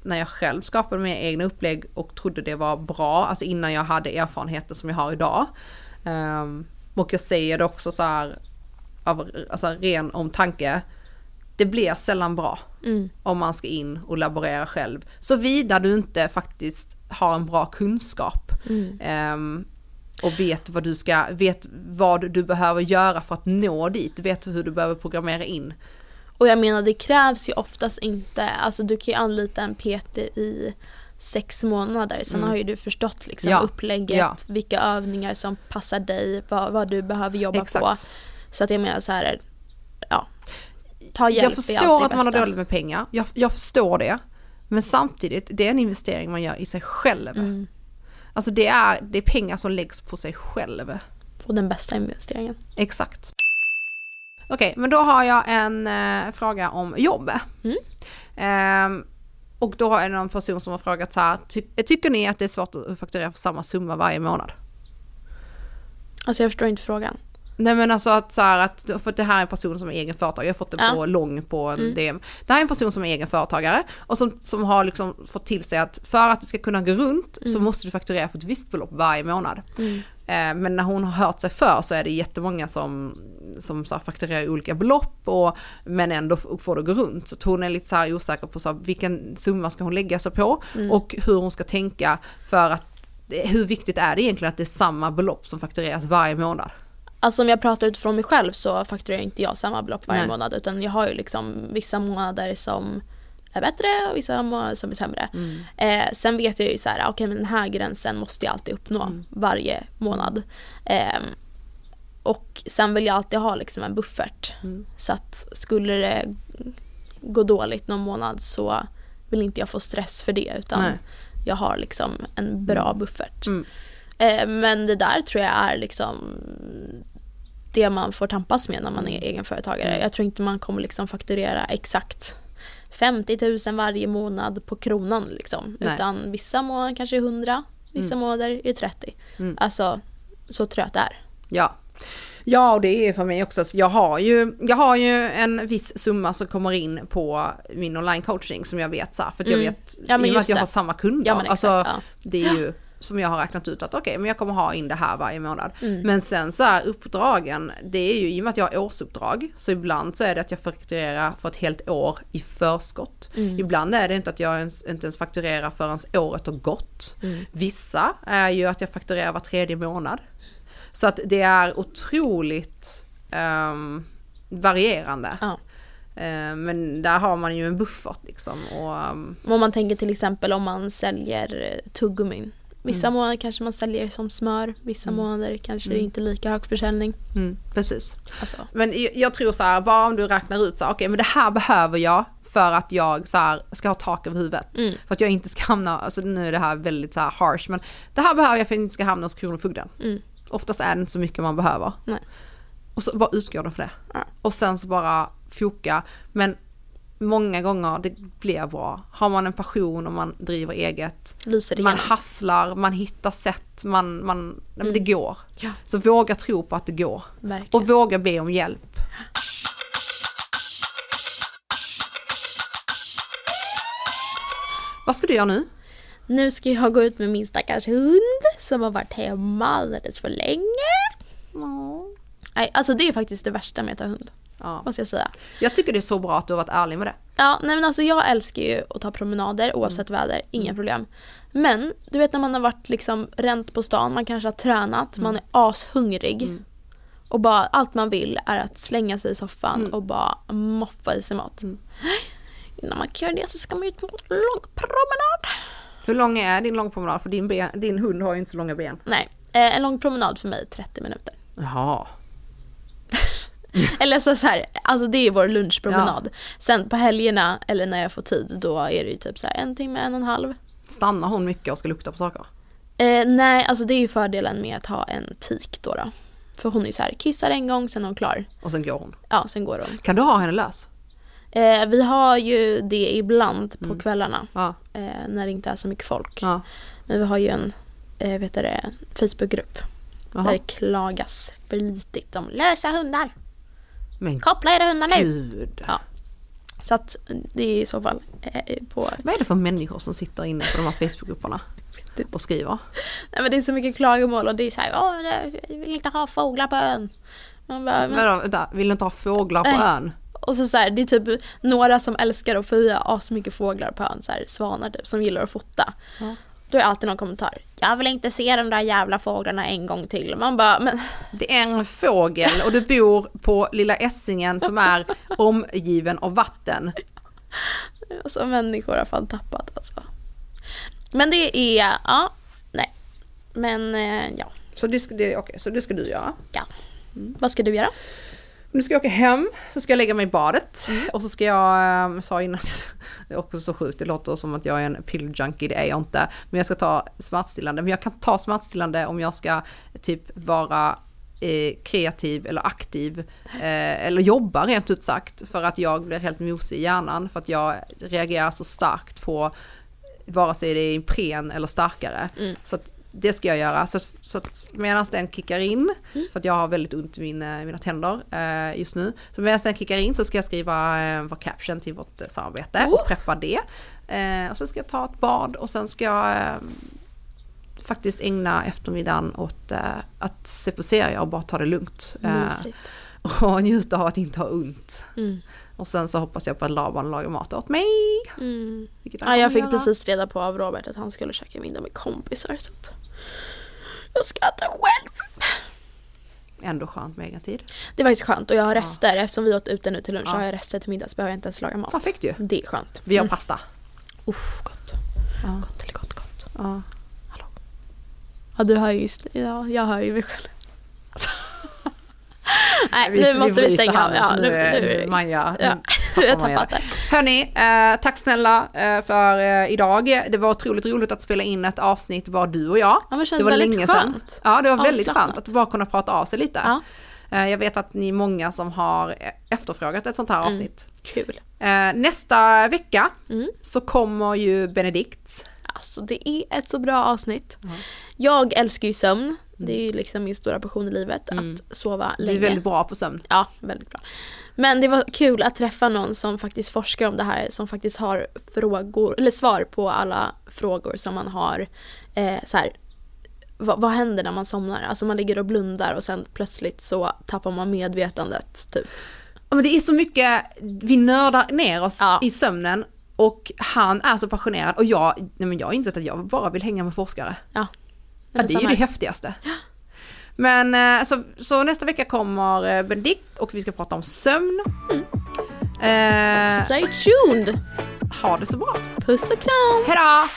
när jag själv skapade mina egna upplägg och trodde det var bra, alltså innan jag hade erfarenheter som jag har idag. Ehm, och jag säger det också så här av alltså ren omtanke. Det blir sällan bra Mm. om man ska in och laborera själv. Såvida du inte faktiskt har en bra kunskap Mm. ehm, och vet vad du ska, vet vad du behöver göra för att nå dit, vet hur du behöver programmera in. Och jag menar det krävs ju oftast inte, alltså du kan ju anlita en PT i sex månader. Sen Mm. har ju du förstått liksom Ja, upplägget, ja. vilka övningar som passar dig, vad, vad du behöver jobba på. Så att jag menar så här, ja. Ta hjälp Jag förstår att man har dåligt med pengar, jag, jag förstår det. Men samtidigt, det är en investering man gör i sig själv. Mm. Alltså det är, det är pengar som läggs på sig själv. Få den bästa investeringen. Exakt. Okej, men då har jag en eh, fråga om jobb. Mm. Ehm, och då är det någon person som har frågat så här, ty- tycker ni att det är svårt att fakturera för samma summa varje månad? Alltså jag förstår inte frågan. Nej men alltså att så här att, för det här är en person som är egen företagare, jag har fått det Ja. på lång på en Mm. DM. Det här är en person som är egen företagare och som, som har liksom fått till sig att för att du ska kunna gå runt så Mm. måste du fakturera för ett visst belopp varje månad. Mm. Eh, Men när hon har hört sig för så är det jättemånga som, som så här fakturerar olika belopp och, men ändå får det gå runt. Så hon är lite så här osäker på så här, vilken summa ska hon lägga sig på Mm. och hur hon ska tänka för att hur viktigt är det egentligen att det är samma belopp som faktureras varje månad? Alltså om jag pratar utifrån mig själv så fakturerar inte jag samma belopp varje Nej. månad utan jag har ju liksom vissa månader som är bättre och vissa månader som är sämre. Eh, sen vet jag ju så här, okej men den här gränsen måste jag alltid uppnå Mm. varje månad. Ehm, och sen vill jag alltid ha liksom en buffert. Mm. Så att skulle det gå dåligt någon månad så vill inte jag få stress för det utan Nej. jag har liksom en bra buffert. Mm. Eh, men det där tror jag är liksom det man får tampas med när man är egenföretagare. Mm. Jag tror inte man kommer liksom fakturera exakt 50 000 varje månad på kronan liksom. Nej. Utan vissa månader kanske är 100, vissa månader är det 30. Mm. Alltså så tror jag att det är. Ja. Ja, och det är för mig också. Så jag, har ju, jag har ju en viss summa som kommer in på min online coaching som jag vet så här, för att jag Mm. vet, Ja, men i och med att jag det. har samma kunder. Ja men exakt. alltså, ja. det är ju som jag har räknat ut att okej, men jag kommer ha in det här varje månad. Mm. Men sen så här uppdragen, det är ju i och med att jag har årsuppdrag, så ibland så är det att jag fakturerar för ett helt år i förskott. Mm. Ibland är det inte att jag ens, inte ens fakturerar förrän året har gått. Mm. Vissa är ju att jag fakturerar var tredje månad. Så att det är otroligt ehm, varierande. Ja. Eh, men där har man ju en buffert liksom. Och, ehm, Om man tänker till exempel om man säljer eh, tuggummin Vissa Mm. månader kanske man säljer som smör, vissa Mm. månader kanske det Mm. inte är lika hög försäljning. Mm, precis. Alltså, Men jag- tror så här, bara om du räknar ut så här, okej men det här behöver jag för att jag så här, ska ha tak över huvudet. Mm. För att jag inte ska hamna, alltså nu är det här väldigt så här harsh, men det här behöver jag för att jag inte ska hamna hos Kronofogden. mm. Oftast är det inte så mycket man behöver. Nej. Och så bara utgår det för det. Ja. Och sen så bara foka. Men många gånger, det blir bra. Har man en passion och man driver eget, lyser man igenom. hasslar, man hittar sätt, man, man, nej, men det Mm. går. Ja. Så våga tro på att det går. Verkligen. Och våga be om hjälp. Vad ska du göra nu? Nu ska jag gå ut med min stackars hund som har varit hemma alldeles för länge. Nej, alltså det är faktiskt det värsta med att ha hund. Ja. Vad ska jag säga? Jag tycker det är så bra att du har varit ärlig med det. Ja, nej men alltså jag älskar ju att ta promenader oavsett väder, inga problem. Men du vet när man har varit liksom ränt på stan, man kanske har tränat, man är ashungrig. Mm. Och bara allt man vill är att slänga sig i soffan Mm. och bara moffa i sig mat. Mm. Innan man kan göra det så ska man ut på en lång promenad. Hur lång är din långpromenad? För din, ben, din hund har ju inte så långa ben. Nej, eh, en lång promenad för mig 30 minuter. Jaha. Eller så, så här, alltså det är vår lunchpromenad. Sen på helgerna eller när jag får tid då är det ju typ så här en timme, en och en halv. Stannar hon mycket och ska lukta på saker? Eh, nej, alltså det är ju fördelen med att ha en tik då. då. För hon är så här, kissar en gång, sen är hon klar. Och sen går hon. Ja, sen går hon. Kan du ha henne lös? Eh, vi har ju det ibland på Mm. kvällarna Ja. eh, när det inte är så mycket folk. ja. Men vi har ju en eh, vet det, Facebookgrupp där Jaha. det klagas flitigt om lösa hundar. Men Koppla era hundar nu! Ja. Så att det är i så fall eh, på... Vad är det för människor som sitter inne på de här Facebookgrupperna? Och skriver? Nej men det är så mycket klagomål och det är så här, åh jag vill inte ha fåglar på ön. Man bara, men, då, vänta, vill du inte ha fåglar på ön? Och så, så här, det är typ några som älskar att få i asmycket fåglar på ön, så här, svanar typ, som gillar att fota. Ja. Då är alltid någon kommentar. Jag vill inte se de där jävla fåglarna en gång till. Man bara, men Det är en fågel och du bor på lilla Essingen som är omgiven av vatten. alltså människor har fan tappat alltså. Men det är, ja, nej. Men eh, ja, Så det ska, det, okej, så det ska du göra. ja. Vad ska du göra? Nu ska jag åka hem, så ska jag lägga mig i badet och så ska jag, eh, jag sa innan, det är också så sjukt, det låter som att jag är en pilljunkie, det är jag inte. Men jag ska ta smärtstillande, men jag kan ta smärtstillande om jag ska typ vara eh, kreativ eller aktiv eh, eller jobba rent ut sagt för att jag blir helt mosig i hjärnan för att jag reagerar så starkt på vare sig det är Ipren eller starkare. Mm. Så att det ska jag göra. Så, så att medan den kickar in, Mm. för att jag har väldigt ont i mina, mina tänder eh, just nu. Så medan den kickar in så ska jag skriva eh, vår caption till vårt eh, samarbete och Oh. preppa det. Eh, och sen ska jag ta ett bad och sen ska jag eh, faktiskt ägna eftermiddagen åt eh, att se på serier och bara ta det lugnt. Eh, och njuta av att inte ha ont. Mm. Och sen så hoppas jag på att Laban lagar mat åt mig. Mm. Ja, jag fick göra. precis reda på av Robert att han skulle käka middag med kompisar. Så jag ska äta själv. Ändå skönt med egen tid. Det var faktiskt skönt och jag har Ja. rester. Eftersom vi åt ute nu till lunch Ja. så har jag rester till middag så behöver jag inte ens laga mat. Perfekt ju. Det är skönt. Vi har Mm. pasta. Uff, gott. Ja. Gott eller gott, gott. Ja. Ja, du hör ju, ja, jag hör ju mig själv. Nej, nu måste vi stänga av. Ja, nu, är nu, Maja, Ja, nu jag tappat det. Hörni, eh, tack snälla eh, för eh, idag. Det var otroligt roligt att spela in ett avsnitt bara du och jag. Ja, det det var länge skönt. sedan. Ja, det var väldigt skönt att bara kunna prata av sig lite. Ja. Eh, jag vet att ni är många som har efterfrågat ett sånt här Mm. avsnitt. Kul. Eh, nästa vecka Mm. så kommer ju Benedikt. Alltså det är ett så bra avsnitt. Ja. Jag älskar ju sömn. Det är ju liksom min stora passion i livet. Mm. Att sova Du länge. är väldigt bra på sömn. Ja, väldigt bra. Men det var kul att träffa någon som faktiskt forskar om det här, som faktiskt har frågor, eller svar på alla frågor som man har. Eh, så här, vad, vad händer när man somnar? Alltså man ligger och blundar och sen plötsligt så tappar man medvetandet. Typ. Ja, Men det är så mycket, vi nördar ner oss Ja. i sömnen och han är så passionerad och jag, nej men jag har insett att jag bara vill hänga med forskare. Ja. Ja, det är ju det häftigaste. Men eh, alltså, så nästa vecka kommer eh, Benedikt och vi ska prata om sömn. Mm. Eh, Stay tuned! Ha det så bra! Puss och kram! Hejdå!